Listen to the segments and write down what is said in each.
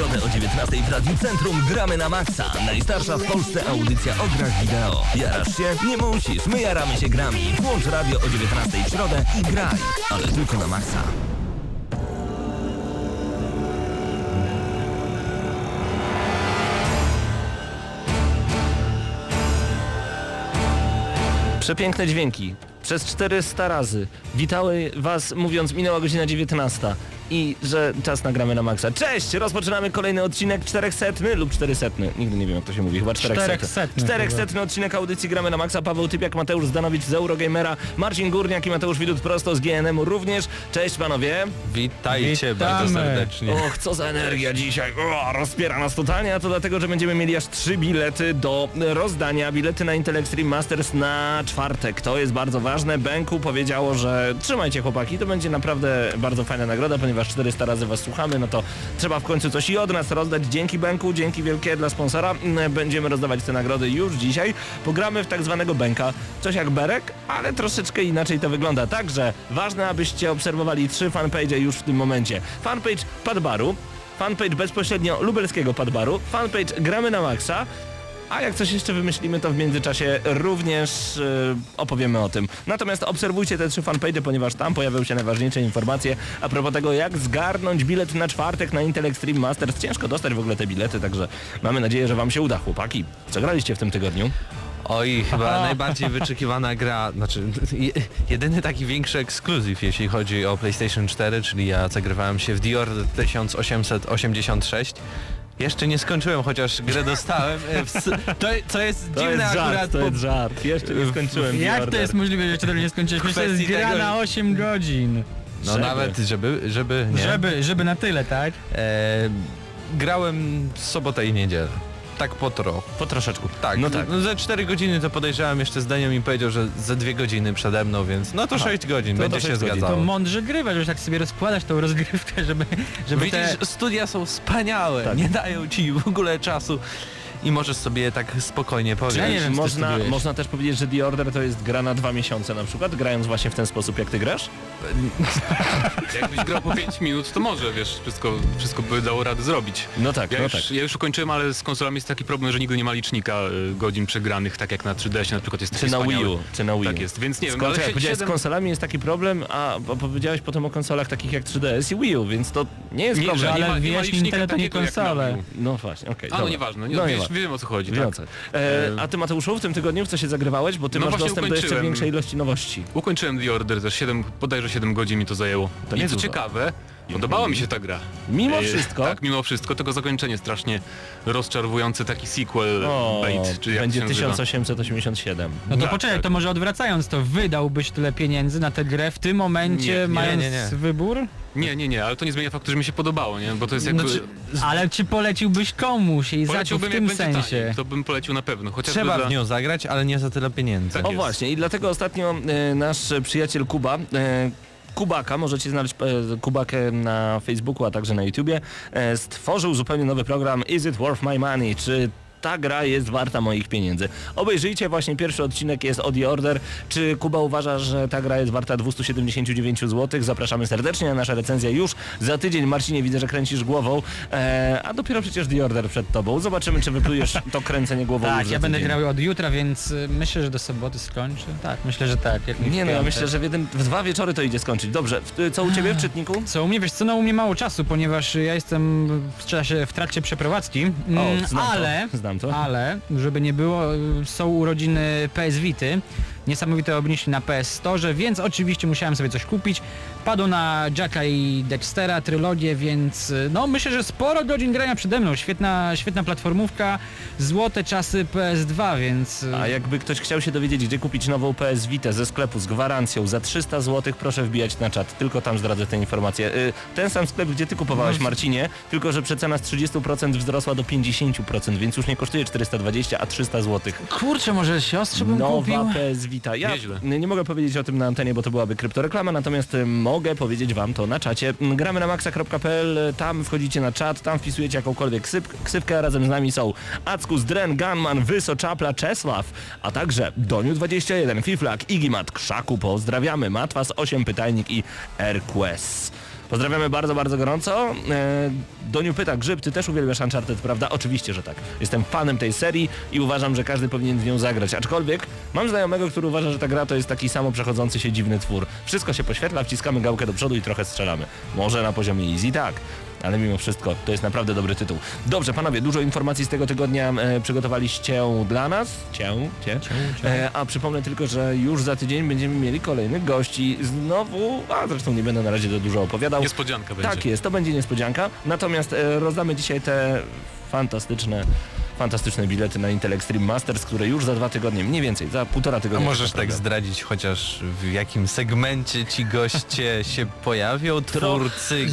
Środę o 19 w Radiu Centrum gramy na maksa. Najstarsza w Polsce audycja o grach wideo. Jarasz się? Nie musisz, my jaramy się grami. Włącz radio o 19 w środę i graj. Ale tylko na maksa. Przepiękne dźwięki. Przez 400 razy. Witały Was mówiąc minęła godzina 19 i że czas nagramy na maksa. Cześć! Rozpoczynamy kolejny odcinek 400 lub 400. Nigdy nie wiem jak to się mówi, chyba 400. 400 400 odcinek audycji gramy na maksa. Paweł Typiak, Mateusz Zdanowicz z Eurogamera, Marcin Górniak i Mateusz Widut prosto z GNM również. Cześć panowie. Witajcie Witamy. bardzo serdecznie. Och, co za energia dzisiaj. O, rozpiera nas totalnie, a to dlatego, że będziemy mieli aż trzy bilety do rozdania. Bilety na Intel Extreme Masters na czwartek. To jest bardzo ważne. Benku powiedziało, że trzymajcie chłopaki, to będzie naprawdę bardzo fajna nagroda, ponieważ 400 razy was słuchamy, no to trzeba w końcu coś i od nas rozdać. Dzięki Benku, dzięki wielkie dla sponsora. Mm, Będziemy rozdawać te nagrody już dzisiaj. Pogramy w tak zwanego Benka. Coś jak Berek, ale troszeczkę inaczej to wygląda. Także ważne, abyście obserwowali trzy fanpage już w tym momencie. Fanpage Padbaru, fanpage bezpośrednio lubelskiego Padbaru, fanpage Gramy na Maxa, a jak coś jeszcze wymyślimy, to w międzyczasie również yy, opowiemy o tym. Natomiast obserwujcie te trzy fanpage, ponieważ tam pojawią się najważniejsze informacje a propos tego, jak zgarnąć bilet na czwartek na Intel Extreme Masters. Ciężko dostać w ogóle te bilety, także mamy nadzieję, że wam się uda, chłopaki. Co graliście w tym tygodniu? Oj, chyba najbardziej wyczekiwana gra, znaczy je- jedyny taki większy ekskluzyw, jeśli chodzi o PlayStation 4, czyli ja zagrywałem się w Order 1886. Jeszcze nie skończyłem, chociaż grę dostałem. e, To, co jest To dziwne jest żart, akurat, to jest żart. Jeszcze nie skończyłem Jak to jest możliwe, że jeszcze tego nie skończyłeś? Myślę, że jest gra tego, na że- 8 godzin. no Żeby. nawet, żeby, żeby, nie. Żeby, żeby na tyle, tak? E, grałem sobotę i niedzielę. Tak po trochu. Po troszeczku. Tak, No tak. No, za 4 godziny to podejrzewam jeszcze zdaniem mi powiedział, że za 2 godziny przede mną, więc no to Aha. 6 godzin, To będzie to się sześć godzin. zgadzało. To mądrze grywać, żebyś tak sobie rozkładać tą rozgrywkę, żeby, żeby Widzisz, te... studia są wspaniałe, Tak. nie dają ci w ogóle czasu i możesz sobie tak spokojnie Ja powiedzieć. nie wiem, można, można też powiedzieć, że The Order to jest gra na dwa miesiące na przykład, grając właśnie w ten sposób jak ty grasz? Jakbyś grał po 5 minut, to może, wiesz, wszystko, wszystko by dało radę zrobić. No tak, Ja no już, tak. ja już ukończyłem, ale z konsolami jest taki problem, że nigdy nie ma licznika y, godzin przegranych, tak jak na 3DS na przykład jest Czy taki na Wii. U, czy na Wii U. Tak jest, więc nie wiem, Skąd, ale jak sie- powiedziałeś, z siedem- konsolami jest taki problem, a powiedziałeś potem o konsolach takich jak 3DS i Wii U, więc to nie jest Nie, problem. ale nie ma, nie ma wiesz, licznika Nintendo to nie takiego jak na konsole. Wii U. No właśnie, okej. A no nieważne, nie, No wiesz. wiem o co chodzi. Tak. E, a ty Mateuszów w tym tygodniu w co się zagrywałeś, bo ty No masz dostęp do jeszcze ukończyłem. większej ilości nowości. Ukończyłem The Order też 7, bodajże 7 godzin mi to zajęło. To I co dużo. ciekawe, podobała mi się ta gra. Mimo E, wszystko? Tak, mimo wszystko, tylko zakończenie strasznie rozczarowujący taki sequel O, bait, czy jak będzie to się nazywa. 1887. No to Tak, poczekaj, tak. to może odwracając to, wydałbyś tyle pieniędzy na tę grę w tym momencie, Nie, nie, mając nie, nie. wybór? Nie, nie, nie, ale to nie zmienia faktu, że mi się podobało, nie? Bo to jest jakby... Znaczy, ale czy poleciłbyś komuś jej za to w tym sensie? taniej, to bym polecił na pewno, chociażby Trzeba dla... w nią zagrać, ale nie za tyle pieniędzy. Tak O jest. właśnie i dlatego ostatnio e, nasz przyjaciel Kuba e, Kubaka, możecie znaleźć e, Kubakę na Facebooku, a także na YouTubie, e, stworzył zupełnie nowy program Is it worth my money? Czy ta gra jest warta moich pieniędzy. Obejrzyjcie właśnie pierwszy odcinek jest o The Order. Czy Kuba uważa, że ta gra jest warta 279 zł? Zapraszamy serdecznie, a nasza recenzja już za tydzień. Marcinie, widzę, że kręcisz głową, e, a dopiero przecież The Order przed tobą. Zobaczymy, czy wyplujesz to kręcenie głową Tak, ja będę grał od jutra, więc y, myślę, że do soboty skończę. Tak, myślę, że tak. Jak Nie no, ja myślę, że w, jeden, w dwa wieczory to idzie skończyć. Dobrze, co u Ciebie w czytniku? Co u mnie, wiesz co, no u mnie mało czasu, ponieważ ja jestem w czasie, w trakcie przeprowadzki, O, Mm, ale, to. Znam ale, żeby nie było, y, są urodziny PS Vity, niesamowite obniżki na PS Store, więc oczywiście musiałem sobie coś kupić. Padło na Jacka i Dextera trylogię, więc y, no myślę, że sporo godzin grania przede mną. Świetna, świetna platformówka, złote czasy PS2, więc... y, A jakby ktoś chciał się dowiedzieć, gdzie kupić nową PS Vita ze sklepu z gwarancją za 300 zł, proszę wbijać na czat. Tylko tam zdradzę tę informację. Y, Ten sam sklep, gdzie Ty kupowałeś, No. Marcinie, tylko że przecena z 30% wzrosła do 50%, więc już nie kosztuje 420, a 300 zł. Kurczę, może siostrze bym Nowa kupił? PS Vita. Ja Nieźle. nie mogę powiedzieć o tym na antenie, bo to byłaby kryptoreklama, natomiast y, mogę powiedzieć wam to na czacie. Mm, Gramy na maxa.pl, y, tam wchodzicie na czat, tam wpisujecie jakąkolwiek ksyp, ksywkę, razem z nami są Ackus, Dren, Gunman, Wyso, Czapla, Czesław, a także Doniu21, Fiflak, Igimat, Krzaku, pozdrawiamy, Matwas, 8 Pytajnik i Airquest. Pozdrawiamy bardzo, bardzo gorąco. E, Doniu pyta, Grzyb, ty też uwielbiasz Uncharted, prawda? Oczywiście, że tak. Jestem fanem tej serii i uważam, że każdy powinien w nią zagrać. Aczkolwiek mam znajomego, który uważa, że ta gra to jest taki samo przechodzący się dziwny twór. Wszystko się poświetla, wciskamy gałkę do przodu i trochę strzelamy. Może na poziomie easy, tak. Ale mimo wszystko to jest naprawdę dobry tytuł. Dobrze, panowie, dużo informacji z tego tygodnia e, przygotowaliście dla nas. Cię, cię. E, a przypomnę tylko, że już za tydzień będziemy mieli kolejnych gości. Znowu, a zresztą nie będę na razie za dużo opowiadał. Niespodzianka będzie. Tak jest, to będzie niespodzianka. Natomiast e, rozdamy dzisiaj te fantastyczne, fantastyczne bilety na Intel Extreme Masters, które już za dwa tygodnie, mniej więcej, za półtora A tygodnia. możesz tak zdradzić chociaż w jakim segmencie ci goście się pojawią? Twórcy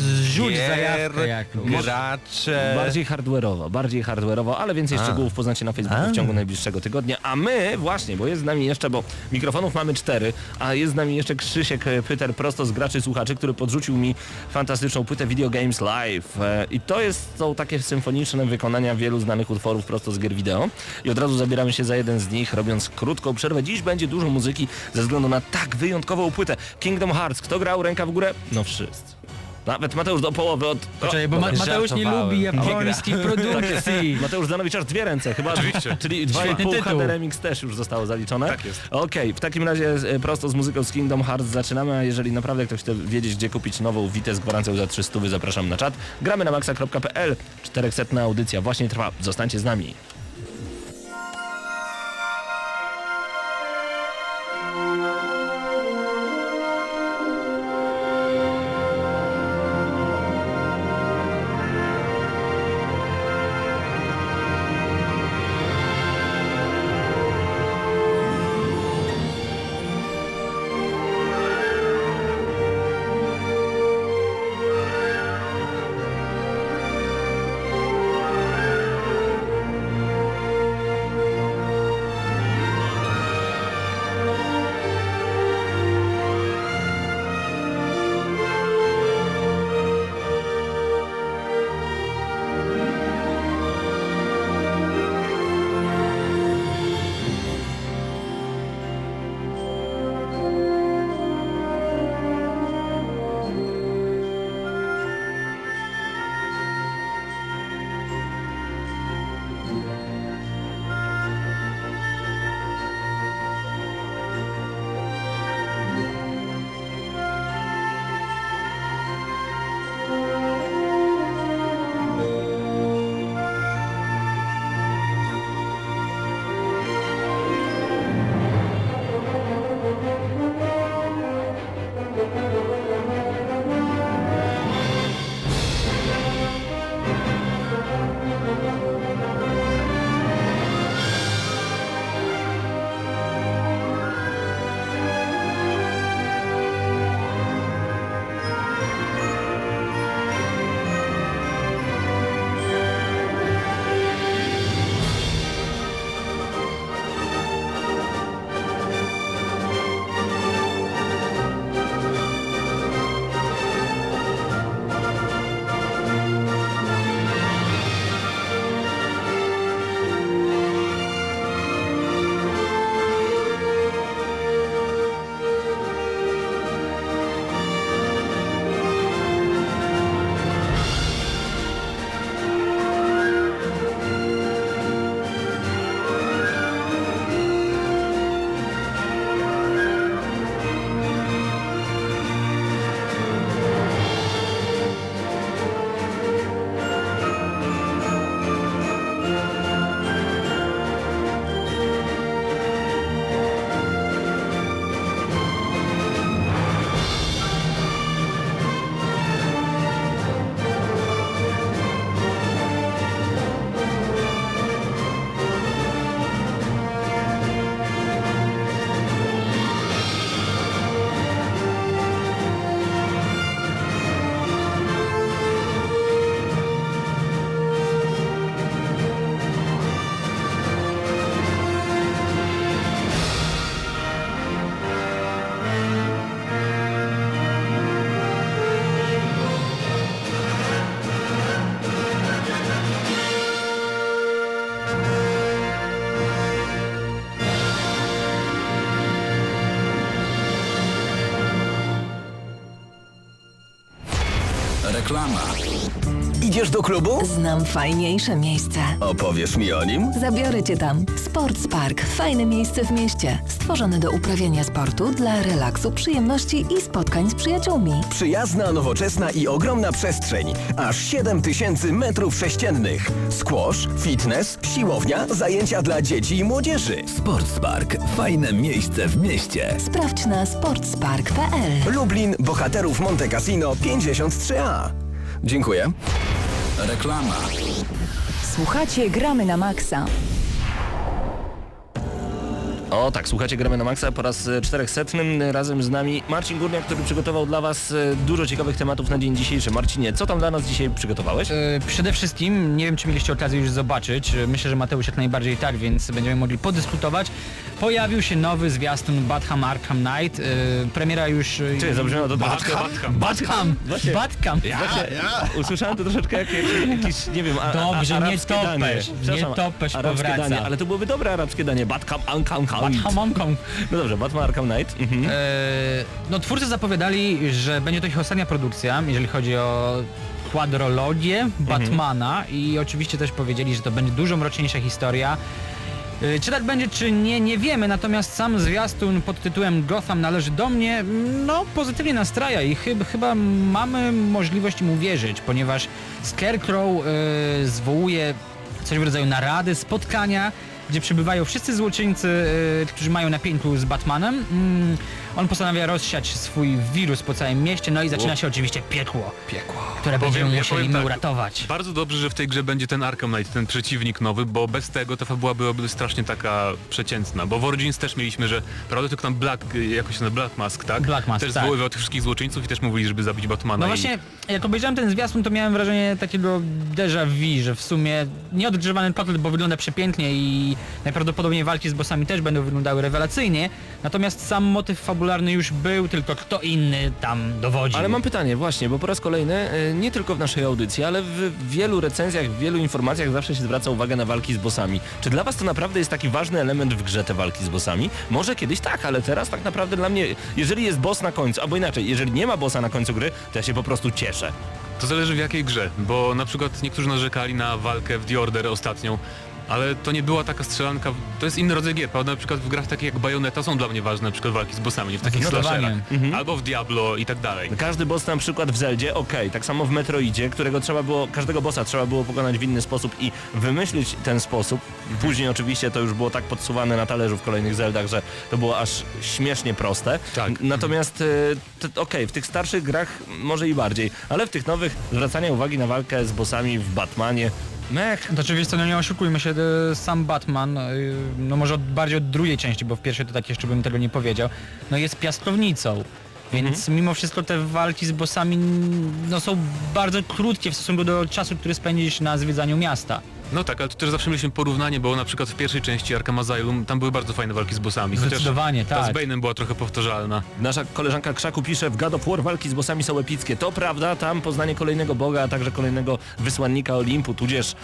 gier, gracze... Bardziej hardware'owo, bardziej hardware'owo, ale więcej A. szczegółów poznacie na Facebooku A. w ciągu najbliższego tygodnia. A my właśnie, bo jest z nami jeszcze, bo mikrofonów mamy cztery, a jest z nami jeszcze Krzysiek e, Pyter prosto z graczy słuchaczy, który podrzucił mi fantastyczną płytę Video Games Live. E, I to jest, są takie symfoniczne wykonania wielu znanych utworów prosto z gier wideo. I od razu zabieramy się za jeden z nich, robiąc krótką przerwę. Dziś będzie dużo muzyki ze względu na tak wyjątkową płytę. Kingdom Hearts. Kto grał? Ręka w górę? No wszyscy. Nawet Mateusz do połowy od... Poczekaj, bo Ma Mateusz nie żartowałem. lubi japońskiej produkcji. Mateusz Zanowicz aż dwie ręce chyba. Oczywiście. Czyli Świetny 2,5 tytuł. HD Remix też już zostało zaliczone. Tak jest. Okej, w takim razie e, prosto z muzyką z Kingdom Hearts zaczynamy, a jeżeli naprawdę ktoś chce wiedzieć, gdzie kupić nową Witę z gwarancją za 300, zapraszam na czat. Gramy na maxa.pl. 400 audycja właśnie trwa. Zostańcie z nami. Reklama. Idziesz do klubu? Znam fajniejsze miejsce. Opowiesz mi o nim? Zabiorę cię tam. Sports Park. Fajne miejsce w mieście. Stworzone do uprawiania sportu dla relaksu, przyjemności i spotkań z przyjaciółmi. Przyjazna, nowoczesna i ogromna przestrzeń. Aż 7 tysięcy metrów sześciennych. Squash, fitness, siłownia, zajęcia dla dzieci i młodzieży. Sportspark. Fajne miejsce w mieście. Sprawdź na sportspark.pl. Lublin, Bohaterów Monte Cassino 53A. Dziękuję. Reklama. Słuchacie, gramy na maksa. O tak, słuchacie Gramy na Maxa po raz e, 400. Razem z nami Marcin Górniak, który przygotował dla Was e, dużo ciekawych tematów na dzień dzisiejszy. Marcinie, co tam dla nas dzisiaj przygotowałeś? E, Przede wszystkim, nie wiem czy mieliście okazję już zobaczyć, e, myślę, że Mateusz jak najbardziej tak, więc będziemy mogli podyskutować. Pojawił się nowy zwiastun Batham Arkham Knight, e, premiera już... e, Czy zabrzmiało to troszeczkę... Batham. Batham! Właśnie- Batham! Właśnie, usłyszałem to troszeczkę jak jak- jakiś, nie wiem, a, Dobrze, a, nie topesz, nie topesz powraca. danie, ale to byłoby dobre arabskie danie. Batkam, ankam, Batham Arkham. No dobrze, Batman Arkham Knight. Mhm. E, No twórcy zapowiadali, że będzie to ich ostatnia produkcja, jeżeli chodzi o kwadrologię Batmana i oczywiście też powiedzieli, że to będzie dużo mroczniejsza historia. E, Czy tak będzie, czy nie, nie wiemy, natomiast sam zwiastun pod tytułem Gotham należy do mnie, no pozytywnie nastraja i chyba, chyba mamy możliwość im uwierzyć, ponieważ Scarecrow e, zwołuje coś w rodzaju narady, spotkania, gdzie przybywają wszyscy złoczyńcy, e, którzy mają na pięku z Batmanem. On postanawia rozsiać swój wirus po całym mieście, no i zaczyna się oczywiście piekło, Piekło. które Powiem- będziemy ja musieli powiem my tak. uratować. Bardzo dobrze, że w tej grze będzie ten Arkham Knight, ten przeciwnik nowy, bo bez tego ta fabuła byłaby strasznie taka przeciętna. Bo w Origins też mieliśmy, że prawda tylko tam Black, y, jakoś ten Black Mask, tak? Black Mask, Też tak. zwoływał tych wszystkich złoczyńców i też mówili, żeby zabić Batmana. No właśnie, jak obejrzałem ten zwiastun, to miałem wrażenie takiego déjà vu, że w sumie nieodgrzewany kotlet, bo wygląda przepięknie i najprawdopodobniej walki z bossami też będą wyglądały rewelacyjnie, natomiast sam motyw fabularny już był, tylko kto inny tam dowodził. Ale mam pytanie właśnie, bo po raz kolejny, e, nie tylko w naszej audycji, ale w wielu recenzjach, w wielu informacjach zawsze się zwraca uwagę na walki z bossami. Czy dla was to naprawdę jest taki ważny element w grze te walki z bossami? Może kiedyś tak, ale teraz tak naprawdę dla mnie, jeżeli jest boss na końcu, albo inaczej, jeżeli nie ma bossa na końcu gry, to ja się po prostu cieszę. To zależy w jakiej grze, bo na przykład niektórzy narzekali na walkę w The Order ostatnią, ale to nie była taka strzelanka, to jest inny rodzaj gier, prawda? Na przykład w grach takich jak Bayonetta są dla mnie ważne, na przykład walki z bossami, nie w takich slasherach. Mhm. Albo w Diablo i tak dalej. Każdy boss na przykład w Zeldzie, okej, tak samo w Metroidzie, którego trzeba było, każdego bossa trzeba było pokonać w inny sposób i wymyślić ten sposób. Później oczywiście to już było tak podsuwane na talerzu w kolejnych Zeldach, że to było aż śmiesznie proste. Tak. Natomiast e, to- okej, w tych starszych grach może i bardziej, ale w tych nowych zwracania uwagi na walkę z bossami w Batmanie, mech, To oczywiście, no nie oszukujmy się, e, sam Batman, e, no może od, bardziej od drugiej części, bo w pierwszej to tak jeszcze bym tego nie powiedział, no jest piaskownicą. Więc mimo wszystko te walki z bossami no, są bardzo krótkie w stosunku do czasu, który spędzisz na zwiedzaniu miasta. No tak, ale tu też zawsze mieliśmy porównanie, bo na przykład w pierwszej części Arkham Asylum tam były bardzo fajne walki z bossami. chociaż Zdecydowanie, Ta z tak. Bane'em była trochę powtarzalna. Nasza koleżanka Krzaku pisze, w God of War walki z bossami są epickie. To prawda, tam poznanie kolejnego boga, a także kolejnego wysłannika Olimpu, tudzież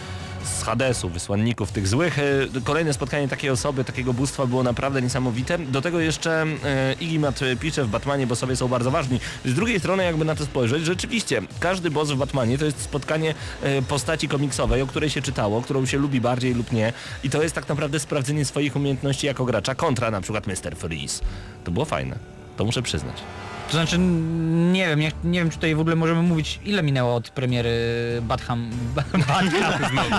z Hadesu, wysłanników tych złych. E, Kolejne spotkanie takiej osoby, takiego bóstwa było naprawdę niesamowite. Do tego jeszcze e, Igimat pisze, w Batmanie bossowie są bardzo ważni. Z drugiej strony, jakby na to spojrzeć, rzeczywiście, każdy boss w Batmanie to jest spotkanie e, postaci komiksowej, o której się czytało, którą się lubi bardziej lub nie. I to jest tak naprawdę sprawdzenie swoich umiejętności jako gracza kontra na przykład Mr. Freeze. To było fajne. To muszę przyznać. To znaczy, nie wiem, nie, nie wiem czy tutaj w ogóle możemy mówić, ile minęło od premiery Batham... Batham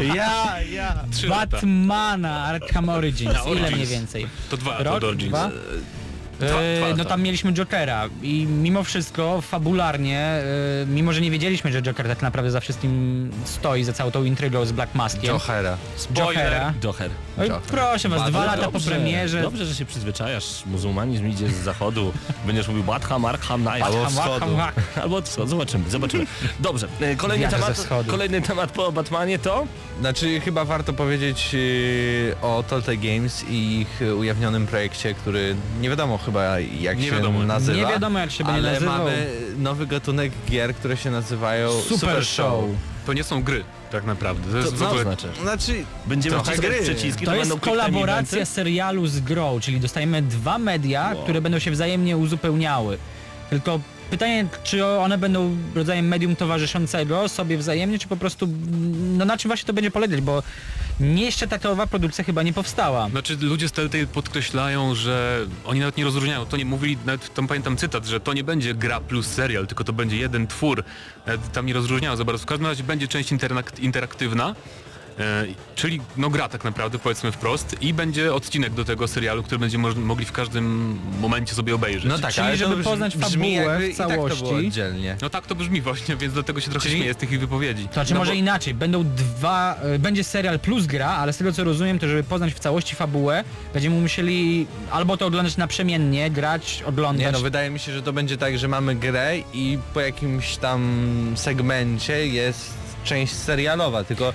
ja, ja. Batmana Arkham Origins, ile mniej więcej? To dwa, Rok, to Origins. dwa? E, no tam mieliśmy Jokera i mimo wszystko fabularnie, e, mimo że nie wiedzieliśmy, że Joker tak naprawdę za wszystkim stoi, za całą tą intrygą z Black Maskiem. Johera. Jokera. Jocher. Oj, Joker. proszę was, dwa lata po premierze. Dobrze, że się przyzwyczajasz. Muzułmanizm idzie z zachodu. Będziesz mówił Batham, Arkham, Knight. Albo Ham, wschodu. Albo od wschodu. Zobaczymy, zobaczymy. Dobrze, e, kolejny Wiatr temat, kolejny temat po Batmanie to... Znaczy chyba warto powiedzieć yy, o Telltale Games i ich ujawnionym projekcie, który nie wiadomo chyba jak Nie się wiadomo. nazywa. Nie wiadomo, jak się będzie ale nazywał. mamy nowy gatunek gier, które się nazywają Super, Show. To nie są gry, tak naprawdę. To To jest co w to ogóle... znaczy? Znaczy, Będziemy Trochę gry. przyciski, To będą jest kolaboracja serialu z grą, czyli dostajemy dwa media, Wow. które będą się wzajemnie uzupełniały. Tylko pytanie, czy one będą rodzajem medium towarzyszącego sobie wzajemnie, czy po prostu, no na czym właśnie to będzie polegać, bo nie jeszcze takowa produkcja chyba nie powstała. Znaczy ludzie z Telltale podkreślają, że oni nawet nie rozróżniają, to nie mówili, nawet tam pamiętam cytat, że to nie będzie gra plus serial, tylko to będzie jeden twór. Nawet Tam nie rozróżniają za bardzo. W każdym razie będzie część interak- interaktywna, e, czyli no gra tak naprawdę, powiedzmy wprost i będzie odcinek do tego serialu, który będzie moż- mogli w każdym momencie sobie obejrzeć. No tak, Czyli ale żeby poznać fabułę w tak całości. oddzielnie. No tak to brzmi właśnie, więc dlatego się trochę Czyli- śmieję z tych ich wypowiedzi. To znaczy No może bo- inaczej, będą dwa, e, będzie serial plus gra, ale z tego co rozumiem, to żeby poznać w całości fabułę, będziemy musieli albo to oglądać naprzemiennie, grać, oglądać. Nie no, wydaje mi się, że to będzie tak, że mamy grę i po jakimś tam segmencie jest część serialowa, tylko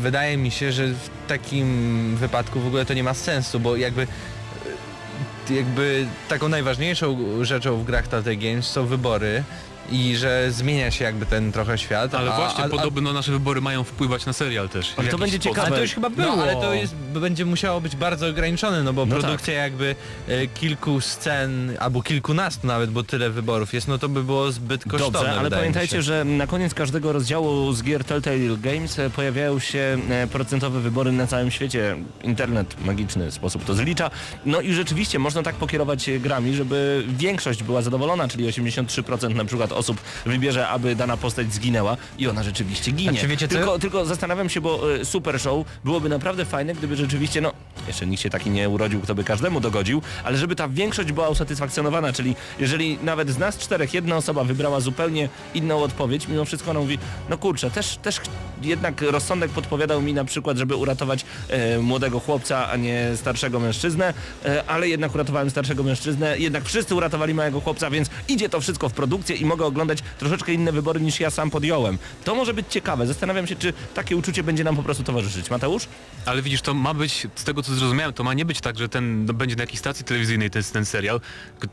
wydaje mi się, że w takim wypadku w ogóle to nie ma sensu, bo jakby jakby taką najważniejszą rzeczą w grach Telltale Games są wybory i że zmienia się jakby ten trochę świat. Ale a- właśnie a- podobno nasze wybory mają wpływać na serial też. Ale to będzie sposób. ciekawe. Ale to już chyba było. No ale to jest, będzie musiało być bardzo ograniczone, no bo No produkcja jakby e, kilku scen, albo kilkunastu nawet, bo tyle wyborów jest, no to by było zbyt kosztowne. Dobrze, ale pamiętajcie, się. że na koniec każdego rozdziału z gier Telltale Games e, pojawiają się e, procentowe wybory na całym świecie. Internet w magiczny sposób to zlicza. No i rzeczywiście można tak pokierować e, grami, żeby większość była zadowolona, czyli 83% na przykład osób wybierze, aby dana postać zginęła i ona rzeczywiście ginie. Znaczy, wiecie co? tylko, tylko zastanawiam się, bo e, Super Show byłoby naprawdę fajne, gdyby rzeczywiście, no jeszcze nikt się taki nie urodził, kto by każdemu dogodził, ale żeby ta większość była usatysfakcjonowana, czyli jeżeli nawet z nas czterech jedna osoba wybrała zupełnie inną odpowiedź, mimo wszystko ona mówi, no kurczę, też, też jednak rozsądek podpowiadał mi na przykład, żeby uratować e, młodego chłopca, a nie starszego mężczyznę, e, ale jednak uratowałem starszego mężczyznę, jednak wszyscy uratowali małego chłopca, więc idzie to wszystko w produkcję i mogę oglądać troszeczkę inne wybory niż ja sam podjąłem. To może być ciekawe, zastanawiam się, czy takie uczucie będzie nam po prostu towarzyszyć. Mateusz? Ale widzisz, to ma być, z tego co zrozumiałem, to ma nie być tak, że ten no, będzie na jakiejś stacji telewizyjnej ten, ten serial,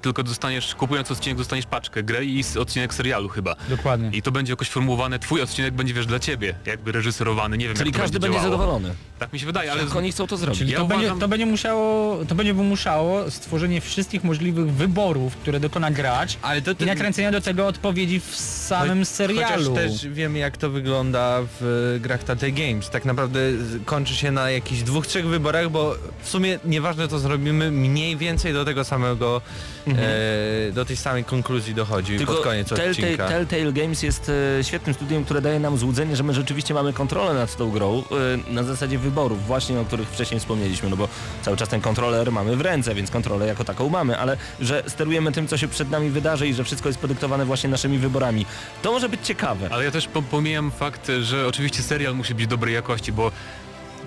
tylko dostaniesz, kupując odcinek, dostaniesz paczkę, grę i odcinek serialu chyba. Dokładnie. I to będzie jakoś formułowane, twój odcinek będzie, wiesz, dla ciebie, jakby reżyserowany, nie wiem Czyli jak to każdy będzie, będzie zadowolony. Tak mi się wydaje, ale... Oni chcą to zrobić. Czyli Ja to, będzie, uważam- to będzie musiało, to będzie wymuszało stworzenie wszystkich możliwych wyborów, które dokona gracz Ale to, i nakręcenia do tego odpowiedzi w samym Choć- serialu. Chociaż też wiemy jak to wygląda w e, grach Telltale Games. Tak naprawdę kończy się na jakichś dwóch, trzech wyborach, bo w sumie nieważne to zrobimy, mniej więcej do tego samego, e, do tej samej konkluzji dochodzi pod koniec Telltale, odcinka. Telltale Games jest e, świetnym studiem, które daje nam złudzenie, że my rzeczywiście mamy kontrolę nad tą grą e, na zasadzie wyborów, właśnie o których wcześniej wspomnieliśmy, no bo cały czas ten kontroler mamy w ręce, więc kontrolę jako taką mamy, ale że sterujemy tym, co się przed nami wydarzy i że wszystko jest podyktowane właśnie naszymi wyborami. To może być ciekawe. Ale ja też po- pomijam fakt, że oczywiście serial musi być dobrej jakości, bo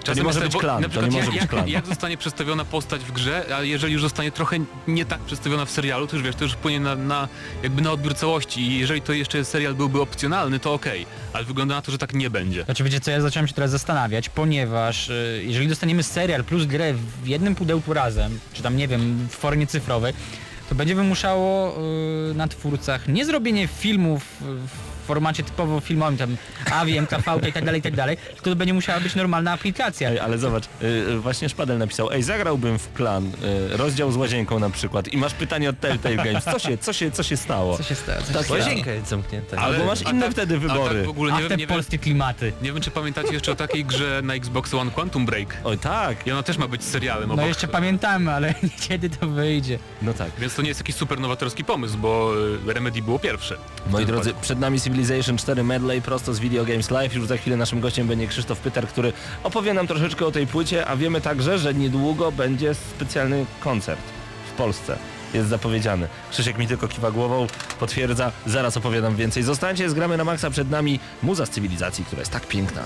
czasem może jest być bo klan, Na to nie przykład może jak, być jak, klan. jak zostanie przedstawiona postać w grze, a jeżeli już zostanie trochę nie tak przedstawiona w serialu, to już wiesz, to już wpłynie na, na jakby na odbiór całości i jeżeli to jeszcze serial byłby opcjonalny, to okej, ale wygląda na to, że tak nie będzie. Znaczy wiecie co, ja zacząłem się teraz zastanawiać, ponieważ y, jeżeli dostaniemy serial plus grę w jednym pudełku razem, czy tam nie wiem, w formie cyfrowej, to będzie wymuszało y, na twórcach nie zrobienie filmów w formacie typowo filmowym, tam AVI, MKV i tak dalej, i tak dalej, tylko to będzie musiała być normalna aplikacja. Ej, ale zobacz, y, y, właśnie Szpadel napisał, ej, zagrałbym w klan, y, rozdział z łazienką na przykład i masz pytanie od Telltale Games, co się, co się, co się stało? Co się stało? Co się Tak? Łazienka jest zamknięta. Albo masz a inne tak- wtedy A wybory. tak w ogóle A nie, w wiem- te nie, wiem, polskie klimaty. nie wiem, czy pamiętacie jeszcze o takiej grze na Xbox One Quantum Break. Oj tak, I ona też ma być serialem No obok. jeszcze pamiętamy, ale kiedy to wyjdzie. no tak. Więc to nie jest jakiś super nowatorski pomysł, bo y, Remedy było pierwsze. Moi drodzy, przed nami Civilization 4 Medley prosto z Video Games Live. Już za chwilę naszym gościem będzie Krzysztof Pyter, który opowie nam troszeczkę o tej płycie, a wiemy także, że niedługo będzie specjalny koncert w Polsce. Jest zapowiedziany. Krzysiek mi tylko kiwa głową, potwierdza, zaraz opowiadam więcej. Zostańcie, zgramy na maksa przed nami muza z cywilizacji, która jest tak piękna.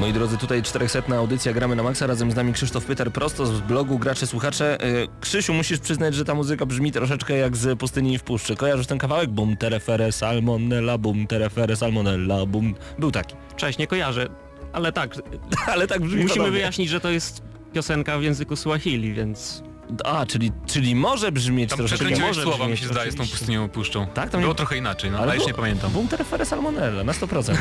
Moi drodzy, tutaj 400 audycja Gramy na Maxa, razem z nami Krzysztof Pyter, prosto z blogu Gracze Słuchacze. Y, Krzysiu, musisz przyznać, że ta muzyka brzmi troszeczkę jak z Pustyni w Puszczy. Kojarzysz ten kawałek? Bum, terefere, salmonella, bum, terefere, salmonella, bum. Był taki. Cześć, nie kojarzę, ale tak, Ale tak brzmi musimy podobnie. wyjaśnić, że to jest piosenka w języku Swahili, więc A, czyli, czyli może brzmieć Tam troszeczkę... przekręciłeś może słowa, mi się zdaje, z tą pustynią puszczą. Tak? Tam Było nie- trochę inaczej, no, Ale ale już nie pamiętam. Bum terefere salmonella, na 100%.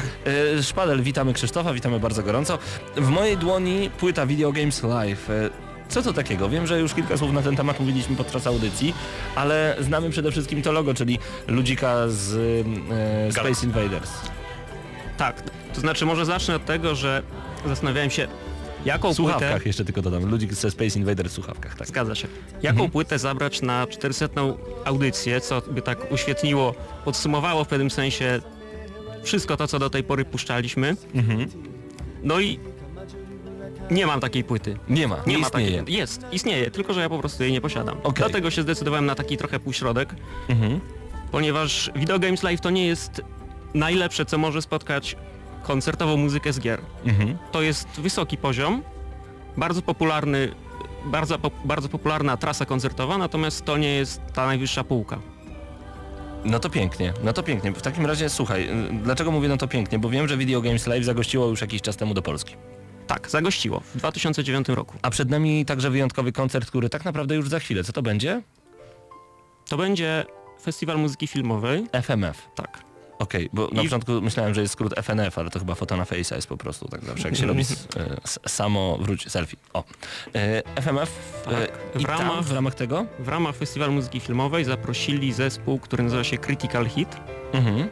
Y, Szpadel, witamy Krzysztofa, witamy bardzo gorąco. W mojej dłoni płyta Video Games Live. Y, Co to takiego? Wiem, że już kilka słów na ten temat mówiliśmy podczas audycji, ale znamy przede wszystkim to logo, czyli ludzika z y, Space Invaders. tak. To znaczy może zacznę od tego, że zastanawiałem się, jaką W słuchawkach płytę... jeszcze tylko dodam. Ludzik ze Space Invaders w słuchawkach, tak. Zgadza się. Jaką Mhm. płytę zabrać na 400 audycję, co by tak uświetniło, podsumowało w pewnym sensie wszystko to, co do tej pory puszczaliśmy. Mhm. No i nie mam takiej płyty. Nie ma, nie, Nie ma istnieje. takiej. Jest, istnieje, tylko że ja po prostu jej nie posiadam. Okej. Dlatego się zdecydowałem na taki trochę półśrodek, Mhm. ponieważ Video Games Live to nie jest najlepsze, co może spotkać koncertową muzykę z gier. Mhm. To jest wysoki poziom, bardzo popularny, bardzo, bardzo popularna trasa koncertowa, natomiast to nie jest ta najwyższa półka. No to pięknie, no to pięknie. W takim razie słuchaj, dlaczego mówię no to pięknie? Bo wiem, że Video Games Live zagościło już jakiś czas temu do Polski. Tak, zagościło w 2009 roku. A przed nami także wyjątkowy koncert, który tak naprawdę już za chwilę. Co to będzie? To będzie Festiwal Muzyki Filmowej. FMF. Tak. Okej, bo na I- początku myślałem, że jest skrót FNF, ale to chyba foto na Face'a jest po prostu tak zawsze, jak się robi s, e, s, samo wróć selfie. O. E, FMF e, Tak, i w tam ramach- w ramach tego? W ramach Festiwalu Muzyki Filmowej zaprosili zespół, który nazywa się Critical Hit. Mhm.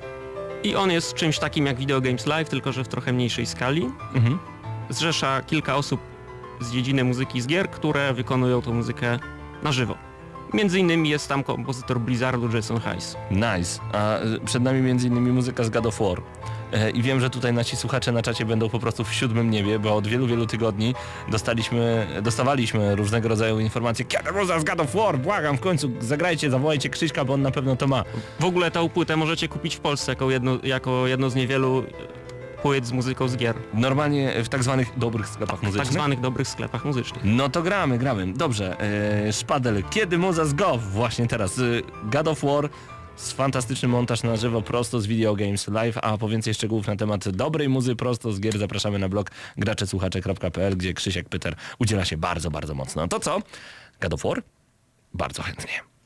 I on jest czymś takim jak Video Games Live, tylko że w trochę mniejszej skali. Mhm. Zrzesza kilka osób z dziedziny muzyki z gier, które wykonują tą muzykę na żywo. Między innymi jest tam kompozytor Blizzardu Jason Hayes. Nice. A e, przed nami między innymi muzyka z God of War. E, I wiem, że tutaj nasi słuchacze na czacie będą po prostu w siódmym niebie, bo od wielu, wielu tygodni dostaliśmy, dostawaliśmy różnego rodzaju informacje. Kiedy muza z God of War? Błagam, w końcu zagrajcie, zawołajcie Krzyśka, bo on na pewno to ma. W ogóle tę płytę możecie kupić w Polsce jako jedno, jako jedno z niewielu płyt z muzyką z gier. Normalnie w tak zwanych dobrych sklepach W muzycznych. tak zwanych dobrych sklepach muzycznych. No to gramy, gramy. Dobrze, e, Szpadel, kiedy muza z? Właśnie teraz. E, God of War z fantastyczny montaż na żywo prosto z Video Games Live, a po więcej szczegółów na temat dobrej muzy prosto z gier zapraszamy na blog graczesłuchacze.pl, gdzie Krzysiek Pyter udziela się bardzo, bardzo mocno. To co? God of War? Bardzo chętnie.